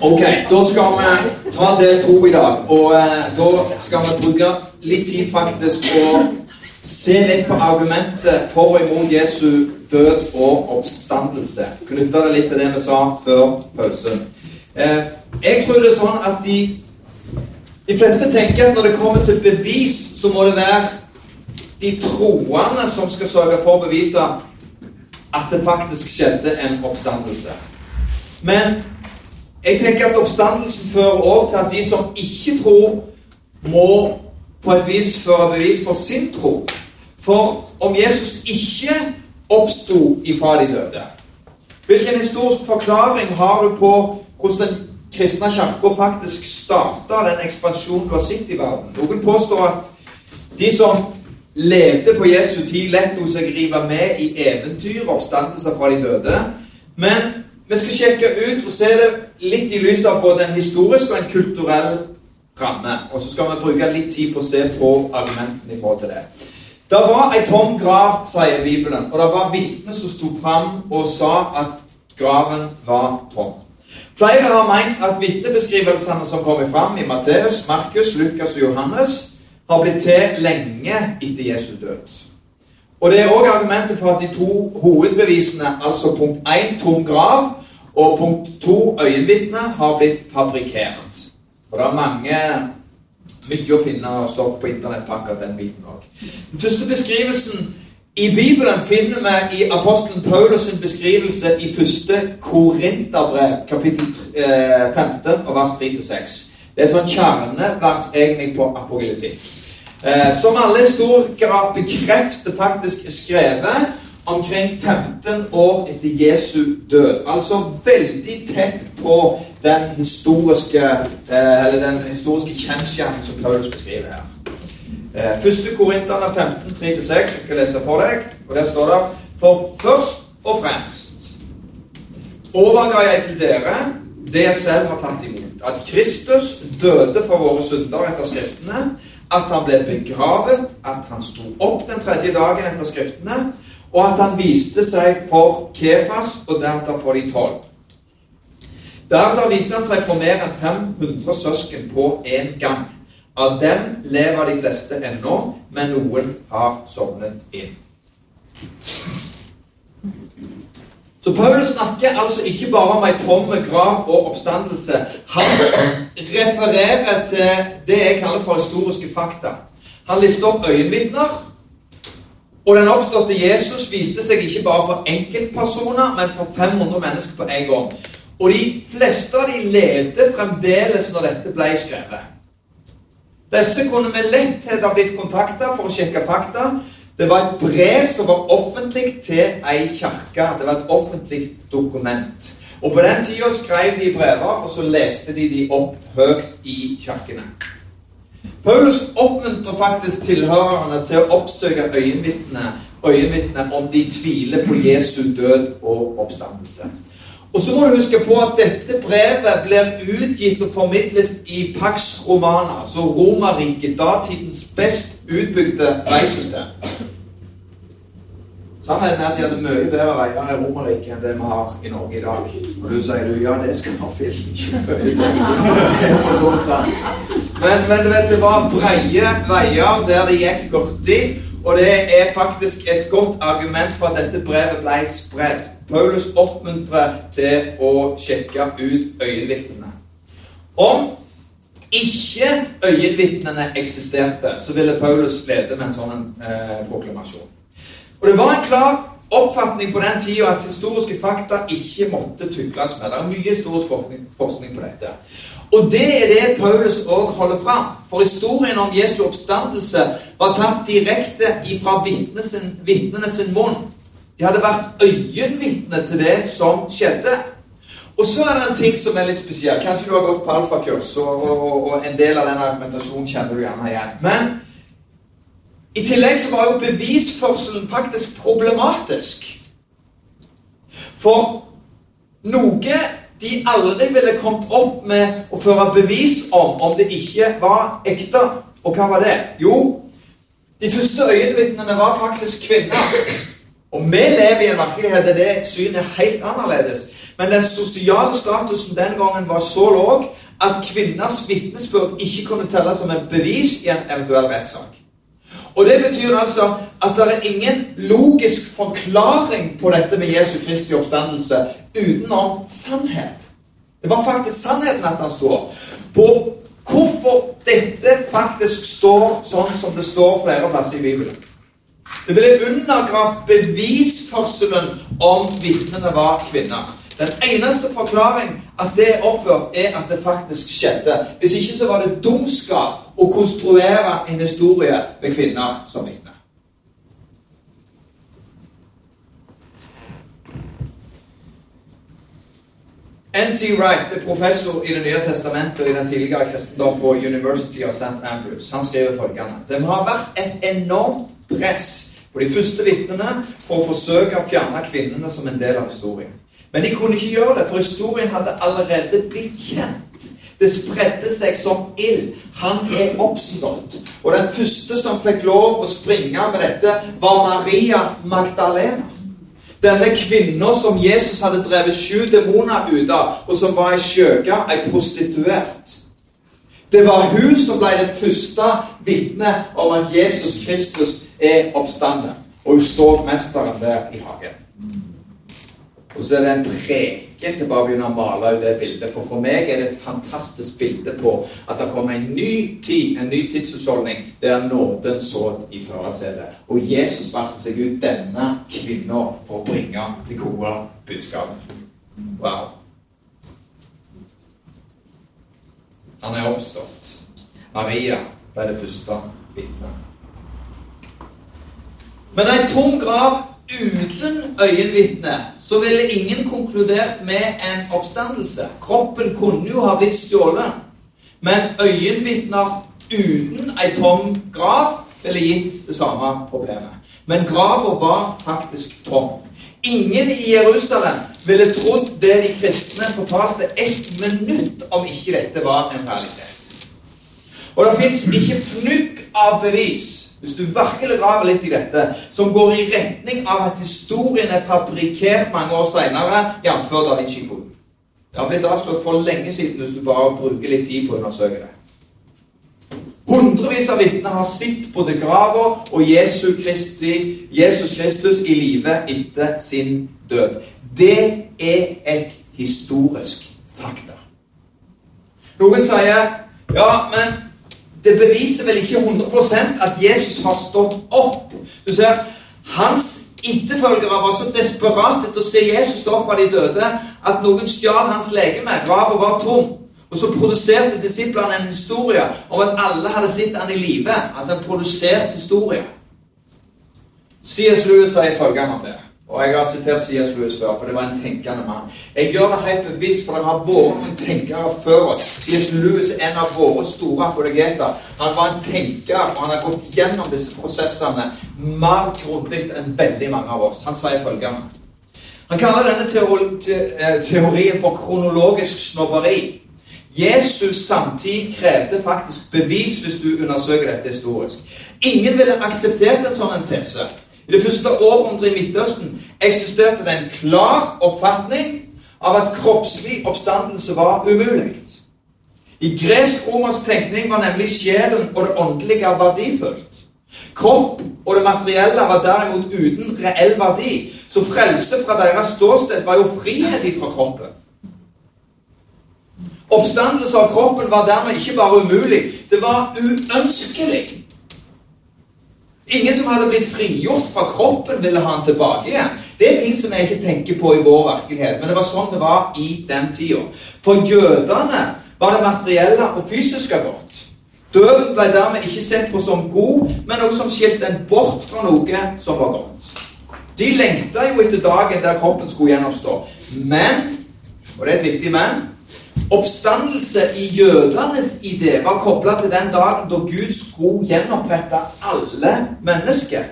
Ok, da skal vi ta del to i dag. Og eh, da skal vi bruke litt tid faktisk å se litt på argumentet for og imot Jesu død og oppstandelse. Knytte det litt til det vi sa før pølsen. Eh, jeg tror det er sånn at de, de fleste tenker at når det kommer til bevis, så må det være de troende som skal sørge for å bevise at det faktisk skjedde en oppstandelse. Men jeg tenker at oppstandelsen fører også til at de som ikke tror, må på et vis føre bevis for sin tro. For om Jesus ikke oppsto ifra de døde, hvilken historisk forklaring har du på hvordan den kristne kirka faktisk starta den ekspansjonen du har sett i verden? Noen påstår at de som levde på Jesu tid, lett lot seg rive med i eventyr, og oppstandelser fra de døde. Men vi skal sjekke ut og se det litt i lys av både en historisk og en kulturell ramme. Og så skal vi bruke litt tid på å se på argumentene i forhold til det. Det var ei tom grav, sier Bibelen, og det var vitner som sto fram og sa at graven var tom. Flere har meint at vitnebeskrivelsene som kommer fram i Matteus, Markus, Lukas og Johannes, har blitt til lenge etter Jesu død. Og Det er òg argumentet for at de to hovedbevisene, altså punkt 1 tom grav og punkt 2 øyenvitne, har blitt fabrikkert. Og det er mange mye å finne stoff på internett på akkurat den biten òg. Den første beskrivelsen i Bibelen finner vi i apostelen Paulus' beskrivelse i første Korinterbrev, kapittel 15, og vers 3-6. Det er sånn kjernevers egentlig på apogenetikk. Eh, som alle i stor grad bekrefter faktisk skrevet omkring 15 år etter Jesu død. Altså veldig tett på den historiske, eh, den historiske kjensgjerningen som Paulus beskriver her. Eh, første Korinterne 15, 3-6. Jeg skal lese for deg. Og der står det For først og fremst overga jeg til dere det jeg selv har tatt imot. At Kristus døde for våre synder etter Skriftene. At han ble begravet. At han sto opp den tredje dagen etter Skriftene. Og at han viste seg for Kefas og deretter for de tolv. Deretter viste han seg for mer enn 500 søsken på én gang. Av dem lever de fleste ennå, men noen har sovnet inn. Så Paulus snakker altså ikke bare om ei tom grav og oppstandelse. Han refererer til det jeg kaller for historiske fakta. Han lister opp øyenvitner. Og den oppståtte Jesus viste seg ikke bare for enkeltpersoner, men for 500 mennesker på en gang. Og de fleste av de levde fremdeles når dette ble skrevet. Disse kunne med letthet ha blitt kontakta for å sjekke fakta. Det var et brev som var offentlig til ei kirke. Det var et offentlig dokument. Og På den tida skrev de brever, og så leste de de opp høyt i kirkene. Paulus oppmuntrer faktisk tilhørerne til å oppsøke øyenvitner om de tviler på Jesu død og oppstandelse. Og så må du huske på at dette brevet blir utgitt og formidlet i Pax Romana, altså Romerriket, datidens best utbygde veisystem. Sannheten er at de hadde mye bedre veier i Romerriket enn det vi har i Norge i dag. Og du sier du, ja, det skal ha sånn. Men, men du vet, det var breie veier der det gikk hurtig. Og det er faktisk et godt argument for at dette brevet ble spredd. Paulus oppmuntrer til å sjekke ut øyenvitnene. Om ikke øyenvitnene eksisterte, så ville Paulus lede med en sånn eh, proklamasjon. Og det var en klar oppfatning på den tida at historiske fakta ikke måtte tukles med. Det er mye historisk forskning på dette. Og det er det Paulus òg holder fram. For historien om Jesu oppstandelse var tatt direkte ifra vitnene sin munn. De hadde vært øyenvitne til det som skjedde. Og så er det en ting som er litt spesiell. Kanskje du har gått på alfakurs, og, og, og, en del av den argumentasjonen kjenner du gjerne igjen. Men i tillegg så var jo bevisførselen faktisk problematisk. For noe de aldri ville kommet opp med å føre bevis om om det ikke var ekte. Og hva var det? Jo, de første øyenvitnene var faktisk kvinner. Og vi lever i en virkelighet der det synet er helt annerledes. Men den sosiale statusen den gangen var så lav at kvinners vitnesbyrd ikke kunne telles som et bevis i en eventuell rettssak. Og Det betyr altså at det er ingen logisk forklaring på dette med Jesu Kristi oppstandelse utenom sannhet. Det var faktisk sannheten at han står. På hvorfor dette faktisk står sånn som det står flere plasser i Bibelen. Det ble undergravd bevisførselen om vitnene var kvinner. Den eneste forklaring at det er oppført, er at det faktisk skjedde. Hvis ikke så var det dumskap å konstruere en historie med kvinner som vitne. N.T. Wright er professor i Det nye testamentet i den tidligere kristendom på University of St. Andrews. Han skriver følgende Det har vært et enormt press på de første vitnene for å forsøke å fjerne kvinnene som en del av historien. Men de kunne ikke gjøre det, for historien hadde allerede blitt kjent. Det spredte seg som ild. Han er oppstått. Og den første som fikk lov å springe med dette, var Maria Magdalena. Denne kvinna som Jesus hadde drevet sju demoner ut av, og som var ei skjøge, ei prostituert. Det var hun som ble det første vitnet om at Jesus Kristus er oppstanden. Og hun så mesteren der i hagen. Og så er det en preken til bare å begynne å male ut det bildet. For for meg er det et fantastisk bilde på at det kommer en ny tid, en ny tidsutholdning, der nåden sådd i førersetet. Og Jesus valgte seg ut denne kvinna for å bringe det gode budskapet. Wow. Han er oppstått. Maria ble det første vitnet. Men en tom grav uten øyenvitne så ville ingen konkludert med en oppstandelse. Kroppen kunne jo ha blitt stjålet, men øyenvitner uten ei tom grav ville gitt det samme problemet. Men grava var faktisk tom. Ingen i Jerusalem ville trodd det de kristne fortalte ett minutt om ikke dette var en realitet. Og det fins ikke fnugg av bevis hvis du virkelig graver litt i dette, som går i retning av at historien er fabrikkert mange år seinere, jf. Da Vinci-koden. Det har blitt avslått for lenge siden hvis du bare bruker litt tid på å undersøke det. Hundrevis av vitner har sett både grava og Jesus, Kristi, Jesus Kristus i live etter sin død. Det er et historisk fakta. Noen sier ja, men det beviser vel ikke 100% at Jesus har stått opp. Du ser, Hans etterfølgere var så desperate etter å se Jesus stå opp fra de døde at noen stjal hans legeme. Graven var tom. Og så produserte disiplene en historie om at alle hadde sett han i live. Altså en produsert historie. C.S. Lewis sier følgende om det. Og jeg har sitert C.S. Lewis før, for det var en tenkende mann. Jeg gjør det helt bevisst, for det har vært noen tenkere før C.S. Lewis er en av våre store apologeter. Han var en tenker, og han har gått gjennom disse prosessene mer grundig enn veldig mange av oss. Han sier følgende Han kaller denne eh, teorien for kronologisk snobberi. Jesus samtid krevde faktisk bevis hvis du undersøker dette historisk. Ingen ville akseptert en sånn tese. I det første århundret i Midtøsten eksisterte det en klar oppfatning av at kroppslig oppstandelse var umulig. I gresk-romersk tenkning var nemlig sjelen og det åndelige verdifullt. Kropp og det materielle var derimot uten reell verdi. Så frelse fra deres ståsted var jo frihet fra kroppen. Oppstandelse av kroppen var dermed ikke bare umulig, det var uønskelig. Ingen som hadde blitt frigjort fra kroppen, ville ha han tilbake igjen. Det er ting som jeg ikke tenker på i vår virkelighet, men det var sånn det var i den tida. For jødene var det materielle og fysiske godt. Døden ble dermed ikke sett på som god, men noe som skilte en bort fra noe som var godt. De lengta jo etter dagen der kroppen skulle gjenoppstå. Men, og det er et viktig men Oppstandelse i jødenes idé var kobla til den dagen da Gud skulle gjenopprette alle mennesker.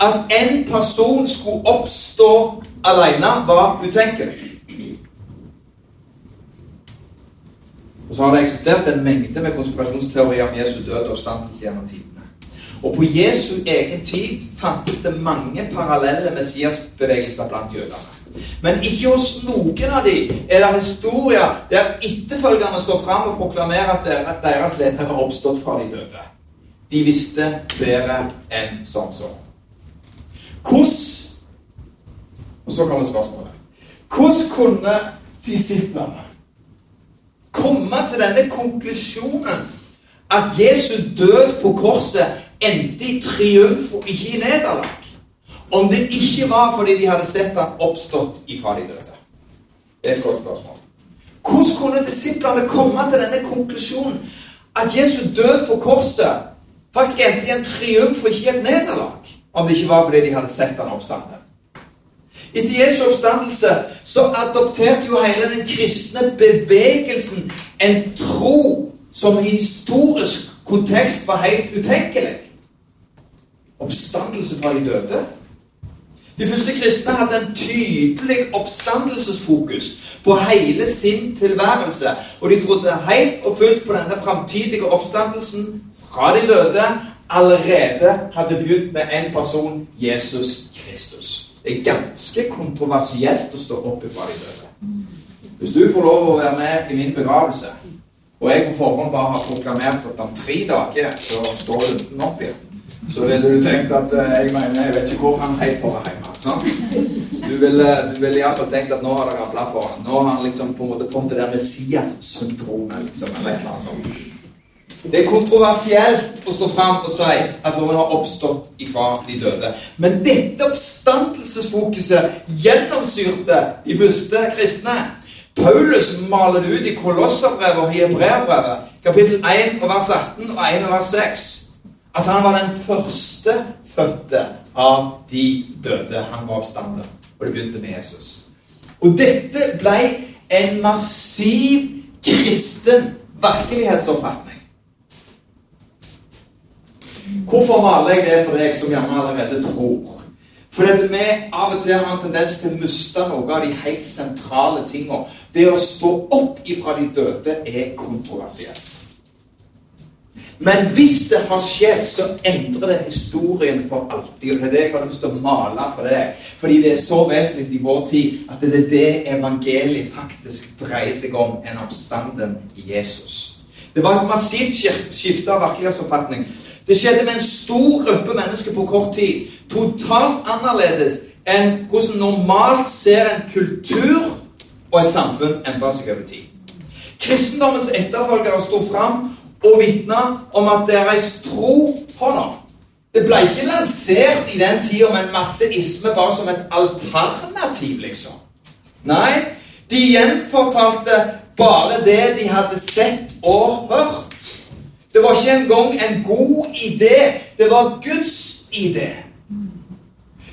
At en person skulle oppstå alene, var utenkelig. Og så har det eksistert en mengde med konspirasjonsteorier om Jesu død og oppstandelse gjennom tidene. Og på Jesu egen tid fantes det mange parallelle messiasbevegelser blant jødene. Men ikke hos noen av dem er det historier der etterfølgerne står fram og proklamerer at deres leder har oppstått fra de døde. De visste bedre enn som så. Hvordan Og så kommer spørsmålet. Hvordan kunne disiplene komme til denne konklusjonen at Jesu død på korset endte i triumf og ikke i nederlag? Om det ikke var fordi de hadde sett han oppstått ifra de døde. Det er et godt spørsmål. Hvordan kunne disiplene komme til denne konklusjonen at Jesu død på korset faktisk endte i en triumf og ikke et nederlag? Om det ikke var fordi de hadde sett han oppstanden. Etter Jesu oppstandelse så adopterte jo hele den kristne bevegelsen en tro som i historisk kontekst var helt utenkelig. Oppstandelse fra de døde de første kristne hadde en tydelig oppstandelsesfokus på hele sin tilværelse. Og de trodde helt og fullt på denne framtidige oppstandelsen fra de døde allerede hadde begynt med en person Jesus Kristus. Det er ganske kontroversielt å stå opp fra de døde. Hvis du får lov å være med i min begravelse, og jeg på forhånd bare har proklamert at om tre dager så står du opp igjen så ville du tenkt at eh, jeg mener, jeg vet ikke hvor han helt hører hjemme. Sant? Du ville, du ville iallfall tenkt at nå har det rabla for ham. Nå har han liksom på en måte fått det der Messias-syndromet. Liksom, eller eller. Det er kontroversielt å stå fram og si at noen har oppstått ifra de døde. Men dette oppstandelsesfokuset gjennomsyrte de første kristne. Paulus maler det ut i Kolosserbrevet og Hebreabrevet, kapittel 1 og vers 18 og 1 og vers 6 at han var den førstefødte av de døde. Han var oppstander. Og det begynte med Jesus. Og dette ble en massiv kristen virkelighetsoppfatning. Hvorfor maler jeg det for deg som gjerne allerede tror? Fordi vi av og til har en tendens til å miste noe av de helt sentrale tingene. Det å stå opp ifra de døde er kontroversielt. Men hvis det har skjedd, så endrer det historien for alltid. Og det er det jeg har lyst til å male for deg. Fordi det er så vesentlig i vår tid at det er det evangeliet faktisk dreier seg om, en oppstanden i Jesus. Det var et massivt skifte av virkelighetsoppfatning. Det skjedde med en stor gruppe mennesker på kort tid. Totalt annerledes enn hvordan normalt ser en kultur og et samfunn endre seg over tid. Kristendommens etterfølgere sto fram og vitna om at deres tro på ham. Det ble ikke lansert i den tida med en masse isme bare som et alternativ, liksom. Nei, de gjenfortalte bare det de hadde sett og hørt. Det var ikke engang en god idé. Det var Guds idé.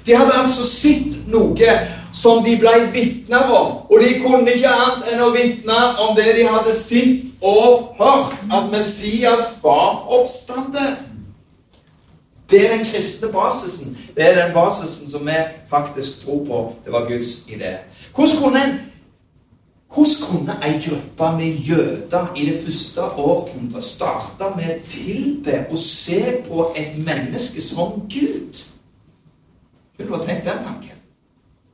De hadde altså sett noe som de ble vitner om. Og de kunne ikke annet enn å vitne om det de hadde sett og hørt. At Messias var oppstande. Det er den kristne basisen. Det er den basisen som vi faktisk tror på. Det var Guds idé. Hvordan kunne en hvordan kunne ei gruppe med jøder i det første århundret starte med å tilbe og se på et menneske som Gud? Kunne du ha tenkt den tanken?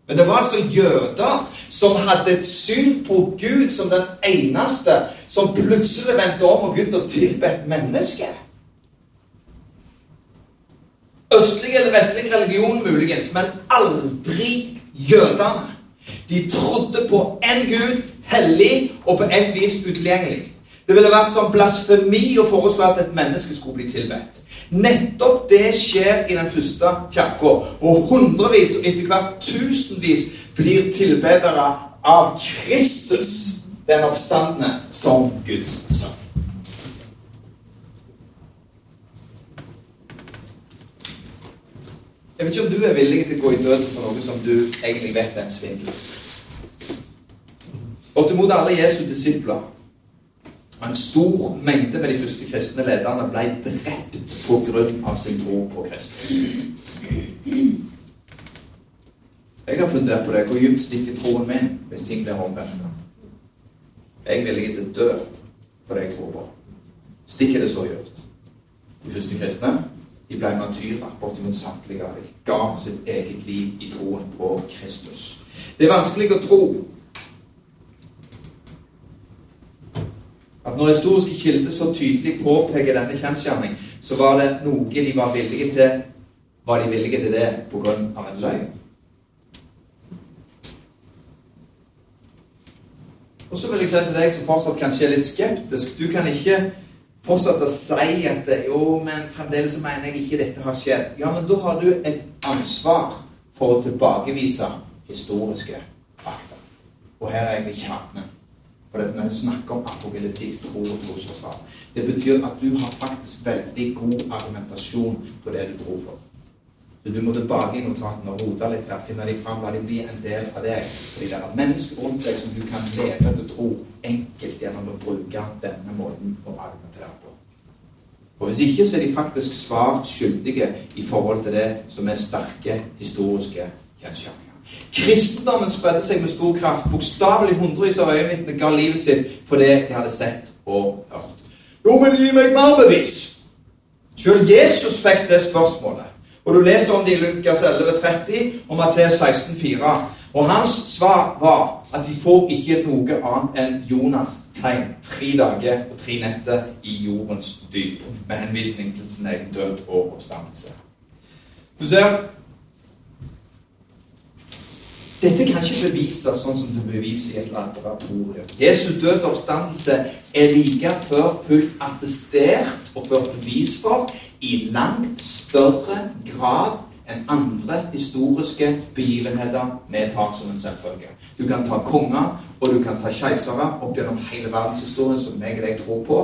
Men det var altså jøder som hadde et syn på Gud som den eneste som plutselig vendte om og begynte å tilbe et menneske. Østlig eller vestlig religion muligens, men aldri jødene. De trodde på en Gud, hellig og på et vis utilgjengelig. Det ville vært som blasfemi å foreslå at et menneske skulle bli tilbedt. Nettopp det skjer i den første kirka. Og hundrevis og etter hvert tusenvis blir tilbedere av Kristus, den oppstandende, som Guds sønn. Jeg vet ikke om du er villig til å gå i døden for noe som du egentlig vet er en svindel. Bortimot alle Jesu disipler og en stor mengde med de første kristne lederne ble drept pga. sin tro på Kristus. Jeg har fundert på det. Hvor dypt stikker troen min hvis ting blir omvendt? Jeg vil ikke dø for det jeg tror på. Stikker det så dypt? De første kristne de ble matyrer, Bortimot samtlige av dem ga sitt eget liv i troen på Kristus. Det er vanskelig å tro at når historiske kilder så tydelig påpeker denne kjensgjerning, så var det noe de var villige til Var de villige til det pga. en løgn? Og så vil jeg si til deg som fortsatt kanskje er litt skeptisk Du kan ikke fortsette å si at jo, men fremdeles mener jeg ikke dette har skjedd. Ja, men da har du et ansvar for å tilbakevise historiske fakta. Og her er egentlig kjernen. For det, vi snakker om apokalyptikk, tro og trosforsvar Det betyr at du har faktisk veldig god argumentasjon på det du tror for. Så Du må tilbake i notatene og rote litt her, finne dem fram, la de bli en del av deg. Fordi det er mennesker rundt deg som du kan leve til tro enkelt gjennom å bruke denne måten å argumentere på. Og Hvis ikke så er de faktisk svart skyldige i forhold til det som er sterke historiske kjensgjerninger. Kristendommen spredde seg med stor kraft. Bokstavelig hundrevis av øyenvitner ga livet sitt for det de hadde sett og hørt. Jo, men gi meg mer bevis! Selv Jesus fikk det spørsmålet. Og Du leser om det i Lukas 11,30 og Matteus 16,4. Og hans svar var at de får ikke noe annet enn Jonas' tegn. Tre dager og tre netter i jordens dyp. Med henvisning til sin egen død og oppstandelse. Du ser, dette kan ikke bevises sånn som det beviser i et laboratorium. Jesu død oppstandelse er like før fullt attestert og ført bevis for i langt større grad enn andre historiske begivenheter vi tar som en selvfølge. Du kan ta konger og du kan ta keisere opp gjennom hele verdenshistorien som jeg og deg tror på,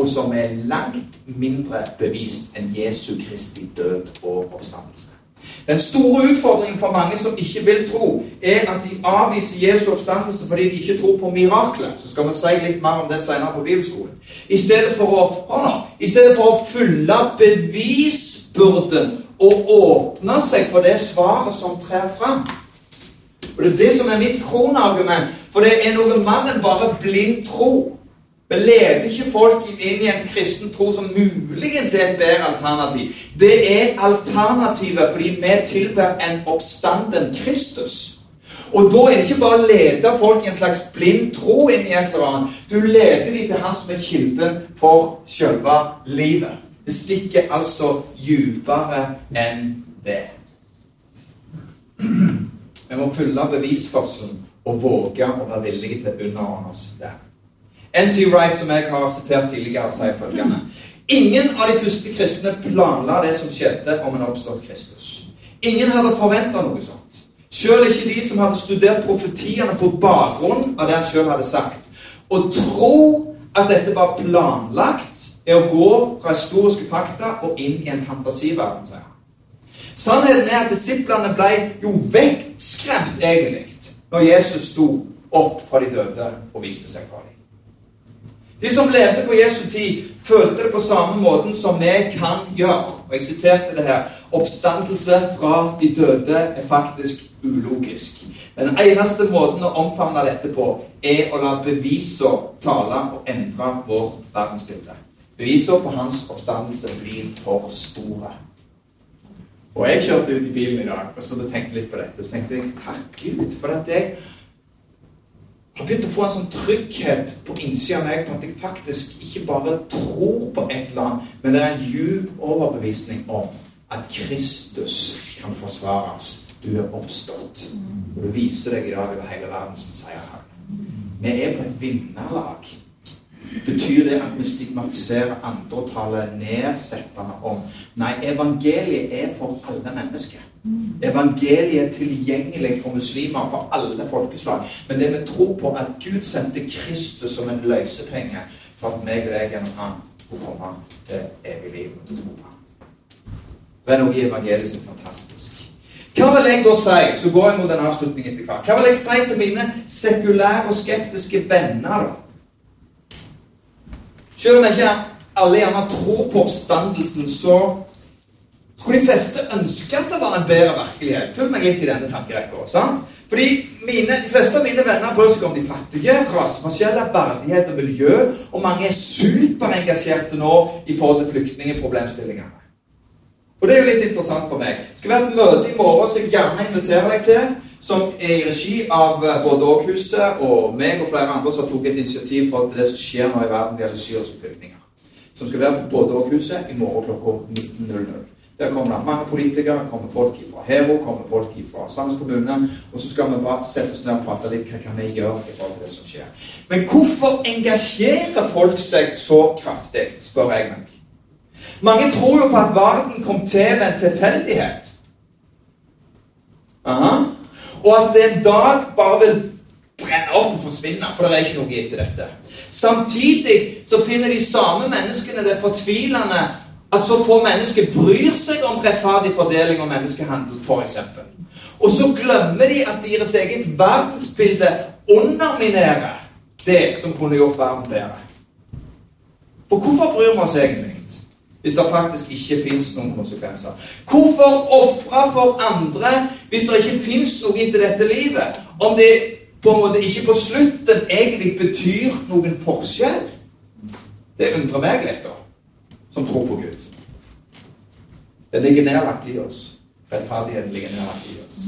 og som er langt mindre bevist enn Jesu Kristi død og oppstandelse. Den store utfordringen for mange som ikke vil tro, er at de avviser Jesu oppstandelse fordi de ikke tror på miraklet. Så skal vi si litt mer om det senere på bibelskolen. I stedet for å, nå, i stedet for å fylle bevisbyrden og åpne seg for det svaret som trer fram. Og Det er det som er mitt kronargument. For det er noe mer enn bare blind tro. Vi leder ikke folk inn i en kristen tro som muligens er et bedre alternativ. Det er alternativet fordi vi tilber en oppstanden Kristus. Og da er det ikke bare å lede folk i en slags blind tro inn i et eller annet. Du leder dem til Han som er kilden for selve livet. Det stikker altså dypere enn det. Vi må fylle bevisførselen og våge å være villige til å underordne oss det. N.T. Wright, som jeg har sitert tidligere, sier følgende Ingen av de første kristne planla det som skjedde om en oppstått Kristus. Ingen hadde forventa noe sånt. Sjøl ikke de som hadde studert profetiene på bakgrunn av det han sjøl hadde sagt. Å tro at dette var planlagt, er å gå fra historiske fakta og inn i en fantasiverden, sier han. Sannheten er at disiplene ble jo vektskremt, egentlig, når Jesus sto opp fra de døde og viste seg for dem. De som levde på Jesu tid, følte det på samme måten som vi kan gjøre. Og jeg siterte det her. Oppstandelse fra de døde er faktisk ulogisk. Den eneste måten å omfavne dette på, er å la bevisene tale og endre vårt verdensbilde. Bevisene på hans oppstandelse blir for store. Og jeg kjørte ut i bilen i dag og så tenkte litt på dette. Så tenkte jeg takk Gud for at jeg har begynt å få en sånn trygghet på innsida av meg på at jeg faktisk ikke bare tror på et eller annet, men det er en djup overbevisning om at Kristus kan forsvares. Du er oppstått. Og du viser deg i dag over hele verden som seierherre. Vi er på et vinnerlag. Betyr det at vi stigmatiserer andre og nedsettende om Nei, evangeliet er for alle mennesker. Evangeliet er tilgjengelig for muslimer, for alle folkeslag. Men det vi tror på, at Gud sendte Kristus som en løsepenge for at meg og deg gjennom Han skulle komme til evig liv og til tro på Det er noe i evangeliet som er fantastisk. Hva vil jeg da si? Så går jeg mot en avslutning etter hvert. Hva vil jeg si til mine sekulære og skeptiske venner, da? Selv om jeg ikke alle gjerne tror på oppstandelsen, så skulle de fleste ønske at det var en bedre virkelighet. Følg meg litt i denne tankerekka. Fordi mine, De fleste av mine venner bryr seg om de fattige, raseforskjeller, verdighet og miljø. Og mange er superengasjerte nå i forhold til flyktningproblemstillingene. Og det er jo litt interessant for meg. Det skal være et møte i morgen som jeg gjerne inviterer deg til. Som er i regi av eh, både Åkhuset og meg og flere andre som har tatt et initiativ for det som skjer nå i verden når det gjelder syriske flyktninger. Som skal være på både Åkhuset i morgen klokka 19.00. Der kommer mange politikere, kommer folk fra Hero, kommer folk fra Sandnes kommune. Og så skal vi bare sette oss ned og prate litt hva kan vi gjøre i forhold til det som skjer. Men hvorfor engasjerer folk seg så kraftig, spør jeg meg. Mange tror jo på at verden kom til ved en tilfeldighet. Aha. Og at det en dag bare vil brenne opp og forsvinne, for det er ikke noe etter dette. Samtidig så finner de samme menneskene det fortvilende at så få mennesker bryr seg om rettferdig fordeling og menneskehandel, f.eks. Og så glemmer de at deres eget verdensbilde underminerer det som kunne gjort verden bedre. For hvorfor bryr vi oss egentlig? Hvis det faktisk ikke fins noen konsekvenser. Hvorfor ofre for andre hvis det ikke fins noe etter dette livet? Om det på en måte ikke på slutten egentlig betyr noen forskjell? Det undrer meg litt, da som tror på Gud. Den ligger nedlagt i oss. Rettferdigheten ligger nedlagt i oss.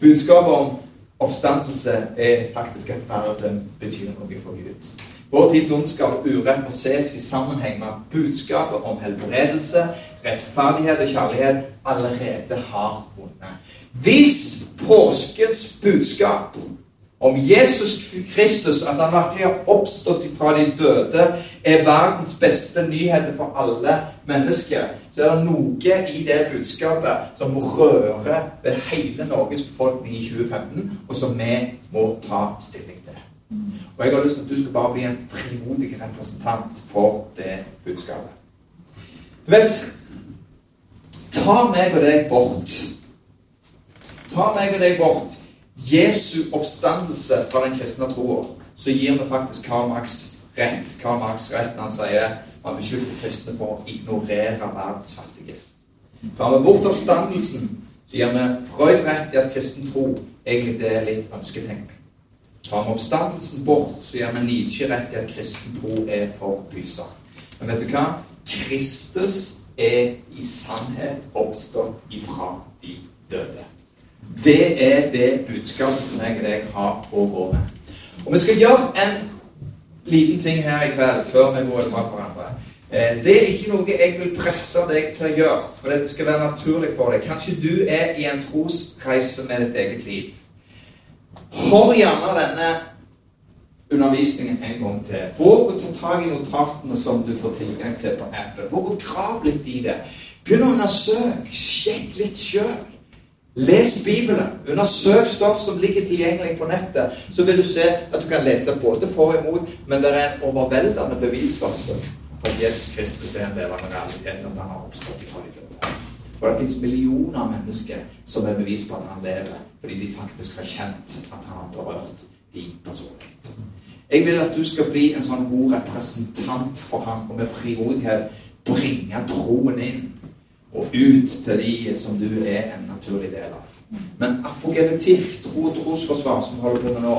Budskapet om oppstandelse er faktisk at verden betyr noe for Gud. Vår tids ondskap og urett må ses i sammenheng med at budskapet om helbredelse, rettferdighet og kjærlighet allerede har vunnet. Hvis påskens budskap om Jesus Kristus, at han virkelig har oppstått fra de døde, er verdens beste nyheter for alle mennesker, så er det noe i det budskapet som rører ved hele Norges befolkning i 2015, og som vi må ta stilling til. Og jeg har lyst til at du skal bare bli en frimodig representant for det budskapet. Du vet Tar meg og deg bort tar meg og deg bort Jesu oppstandelse fra den kristne troa, så gir vi faktisk Karl Marx rett. Karl Marx rett når han sier man beskyldte kristne for å ignorere verdens fattige. Tar vi bort oppstandelsen, så gir vi Freud rett i at kristen tro egentlig det er litt ønsketenkning. Tar vi oppstandelsen bort, så gir vi Nietzsche rett i at kristen tro er for pysa. Men vet du hva? Kristus er i sannhet oppstått ifra de døde. Det er det budskapet som jeg og deg har å gå. Og vi skal gjøre en liten ting her i kveld før vi går fra hverandre. Eh, det er ikke noe jeg vil presse deg til å gjøre, for det skal være naturlig for deg. Kanskje du er i en trosreise med ditt eget liv. Hold gjerne denne undervisningen en gang til. Våg å ta tak i notatene som du får tilgang til på appen. Våg å grave litt i det. Begynn å undersøke. Sjekk litt sjøl. Les Bibelen. Undersøk stoff som ligger tilgjengelig på nettet. Så vil du se at du kan lese både for og imot, men det er en overveldende bevisførsel på at Jesus Kristus er en levende realitet, at han har oppstått fra de døde. Og det fins millioner av mennesker som er bevis på at han lever, fordi de faktisk har kjent at han har berørt de personlig. Jeg vil at du skal bli en sånn god representant for ham, og med frimodighet bringe troen inn og ut til de som du er en naturlig del av. Men apogenetikk, tro og trosforsvar, som holder på med nå,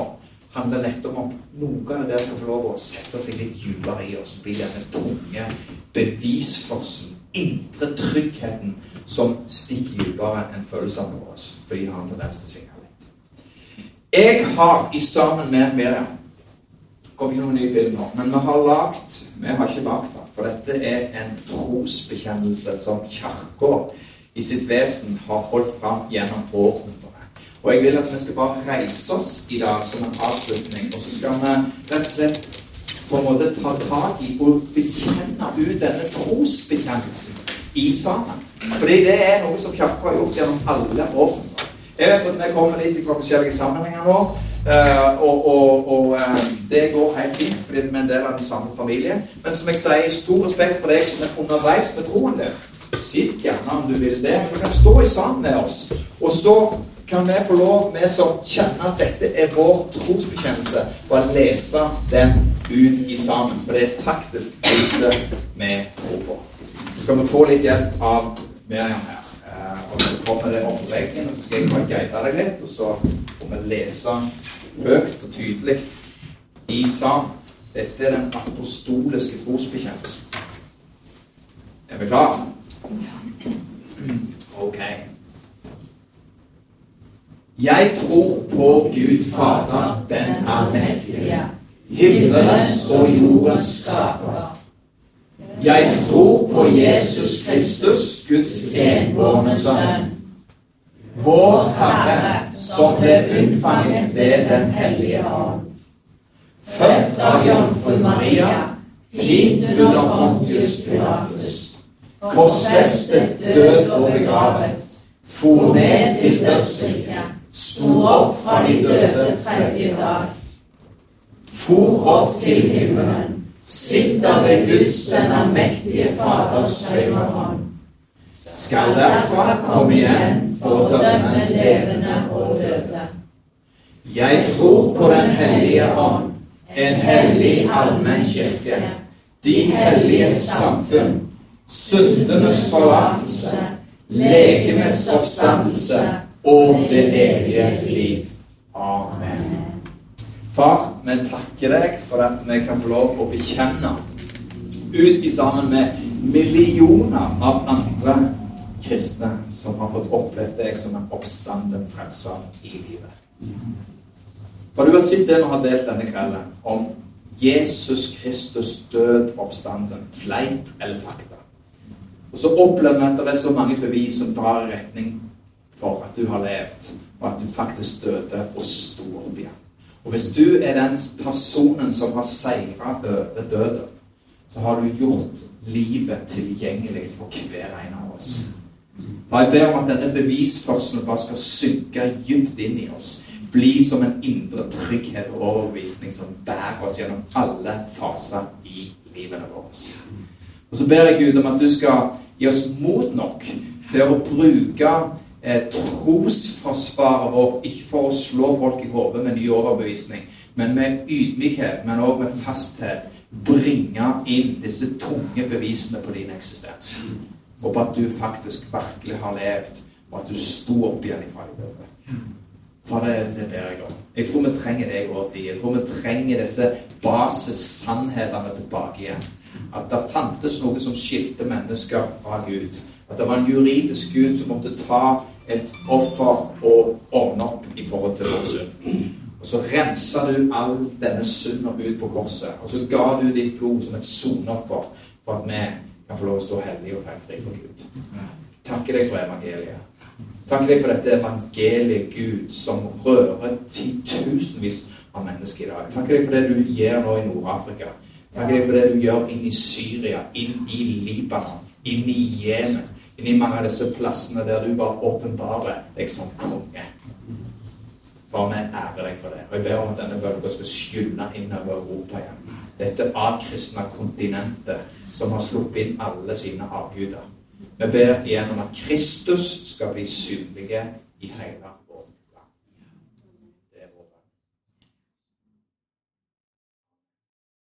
handler nettopp om noe av det skal få lov å sette seg litt dypere i oss. Bli denne tunge bevisførselen, indre tryggheten, som stikker dypere enn følelsene våre. For de har en tendens til å svinge litt. Jeg har, i sammen med Miriam kommer ikke noen ny film nå, men vi har lagt Vi har ikke lagd den, for dette er en trosbekjennelse som Kirka i sitt vesen har holdt fram gjennom århundrer. Og jeg vil at vi skal bare reise oss i dag som en avslutning, og så skal vi rett og slett på en måte ta tak i og bekjenne ut denne trosbekjennelsen i sammen. Fordi det er noe som Kirka har gjort gjennom alle århundrer. Jeg vet at vi kommer litt fra forskjellige sammenhenger nå. Uh, og, og, og uh, det går helt fint, fordi vi er en del av den samme familien. Men som jeg sier, stor respekt for deg som er underveis med troen din. Sitt gjerne om du vil det. Du kan stå i sammen med oss. Og så kan vi få lov, vi som kjenner at dette er vår trosbekjennelse, å lese den ut i sammen. For det er faktisk dette vi tror på. Så skal vi få litt hjelp av Miriam her. Uh, og så kommer det omleggingen, og så skal jeg bare guide deg litt, og så får vi lese høyt og tydelig i sammen. Dette er den apostoliske trosbekjennelsen. Er vi klar? Ok. Jeg tror på Gud Fader, den allmektige, himmelens og jordens skaper. Jeg tror på Jesus Kristus, Guds enbårne sønn vår Herre, som ble unnfanget ved Den hellige ånd. Født av jomfru Maria, lidd under Pontius Pilatus. Korsfestet, død og begravet. For ned til dødsriket. Sto opp fra de døde tredje dag. For opp til himmelen. Sitter ved Guds den allmektige Faders høyre hånd skal derfra komme igjen for å dømme levende og døde. Jeg tror på Den hellige ånd, en hellig allmenn kirke, de helliges samfunn, syndenes forlatelse, legemets oppstandelse og det evige liv. Amen. Far, vi takker deg for at vi kan få lov å bekjenne ut i sammen med millioner av andre kristne som har fått opplevd deg som en oppstanden frelser i livet. For du har sett det vi har delt denne kvelden, om Jesus Kristus død oppstanden. Fleip eller fakta. Og så opplever vi at det er så mange bevis som drar i retning for at du har levd, og at du faktisk døde og sto opp igjen. Og hvis du er den personen som har seira over døden, så har du gjort livet tilgjengelig for hver en av oss. For jeg ber om at denne bevisførselen bare skal synke dypt inn i oss. Bli som en indre trygghet og overbevisning som bærer oss gjennom alle faser i livene våre. Og så ber jeg Gud om at du skal gi oss mot nok til å bruke eh, trosforsvaret vårt ikke for å slå folk i hodet med ny overbevisning, men med ydmykhet, men òg med fasthet, bringe inn disse tunge bevisene på din eksistens. Og på at du faktisk virkelig har levd, og at du sto opp igjen ifra de døde. For det, det ber jeg om. Jeg tror vi trenger det i vår tid. Jeg tror vi trenger disse basissannhetene tilbake igjen. At det fantes noe som skilte mennesker fra Gud. At det var en juridisk Gud som måtte ta et offer og ordne opp i forhold til vår synd. Og så rensa du all denne synden ut på korset. Og så ga du ditt blod som et soneoffer for at vi kan få lov å stå hellig og feilfri for Gud. Takker deg for evangeliet. Takke deg for dette evangeliet, Gud, som rører titusenvis av mennesker i dag. Takke deg for det du gjør nå i Nord-Afrika. Takke deg for det du gjør inn i Syria, inn i Libanon, inn i Jemen, inn i mange av disse plassene der du bare åpenbarer deg som konge. For vi ærer deg for det. Og jeg ber om at denne bølga skal skylle inn over Europa igjen. Dette avkristna kontinentet som har sluppet inn alle sine avguder. Vi ber igjen om at Kristus skal bli synlig i hele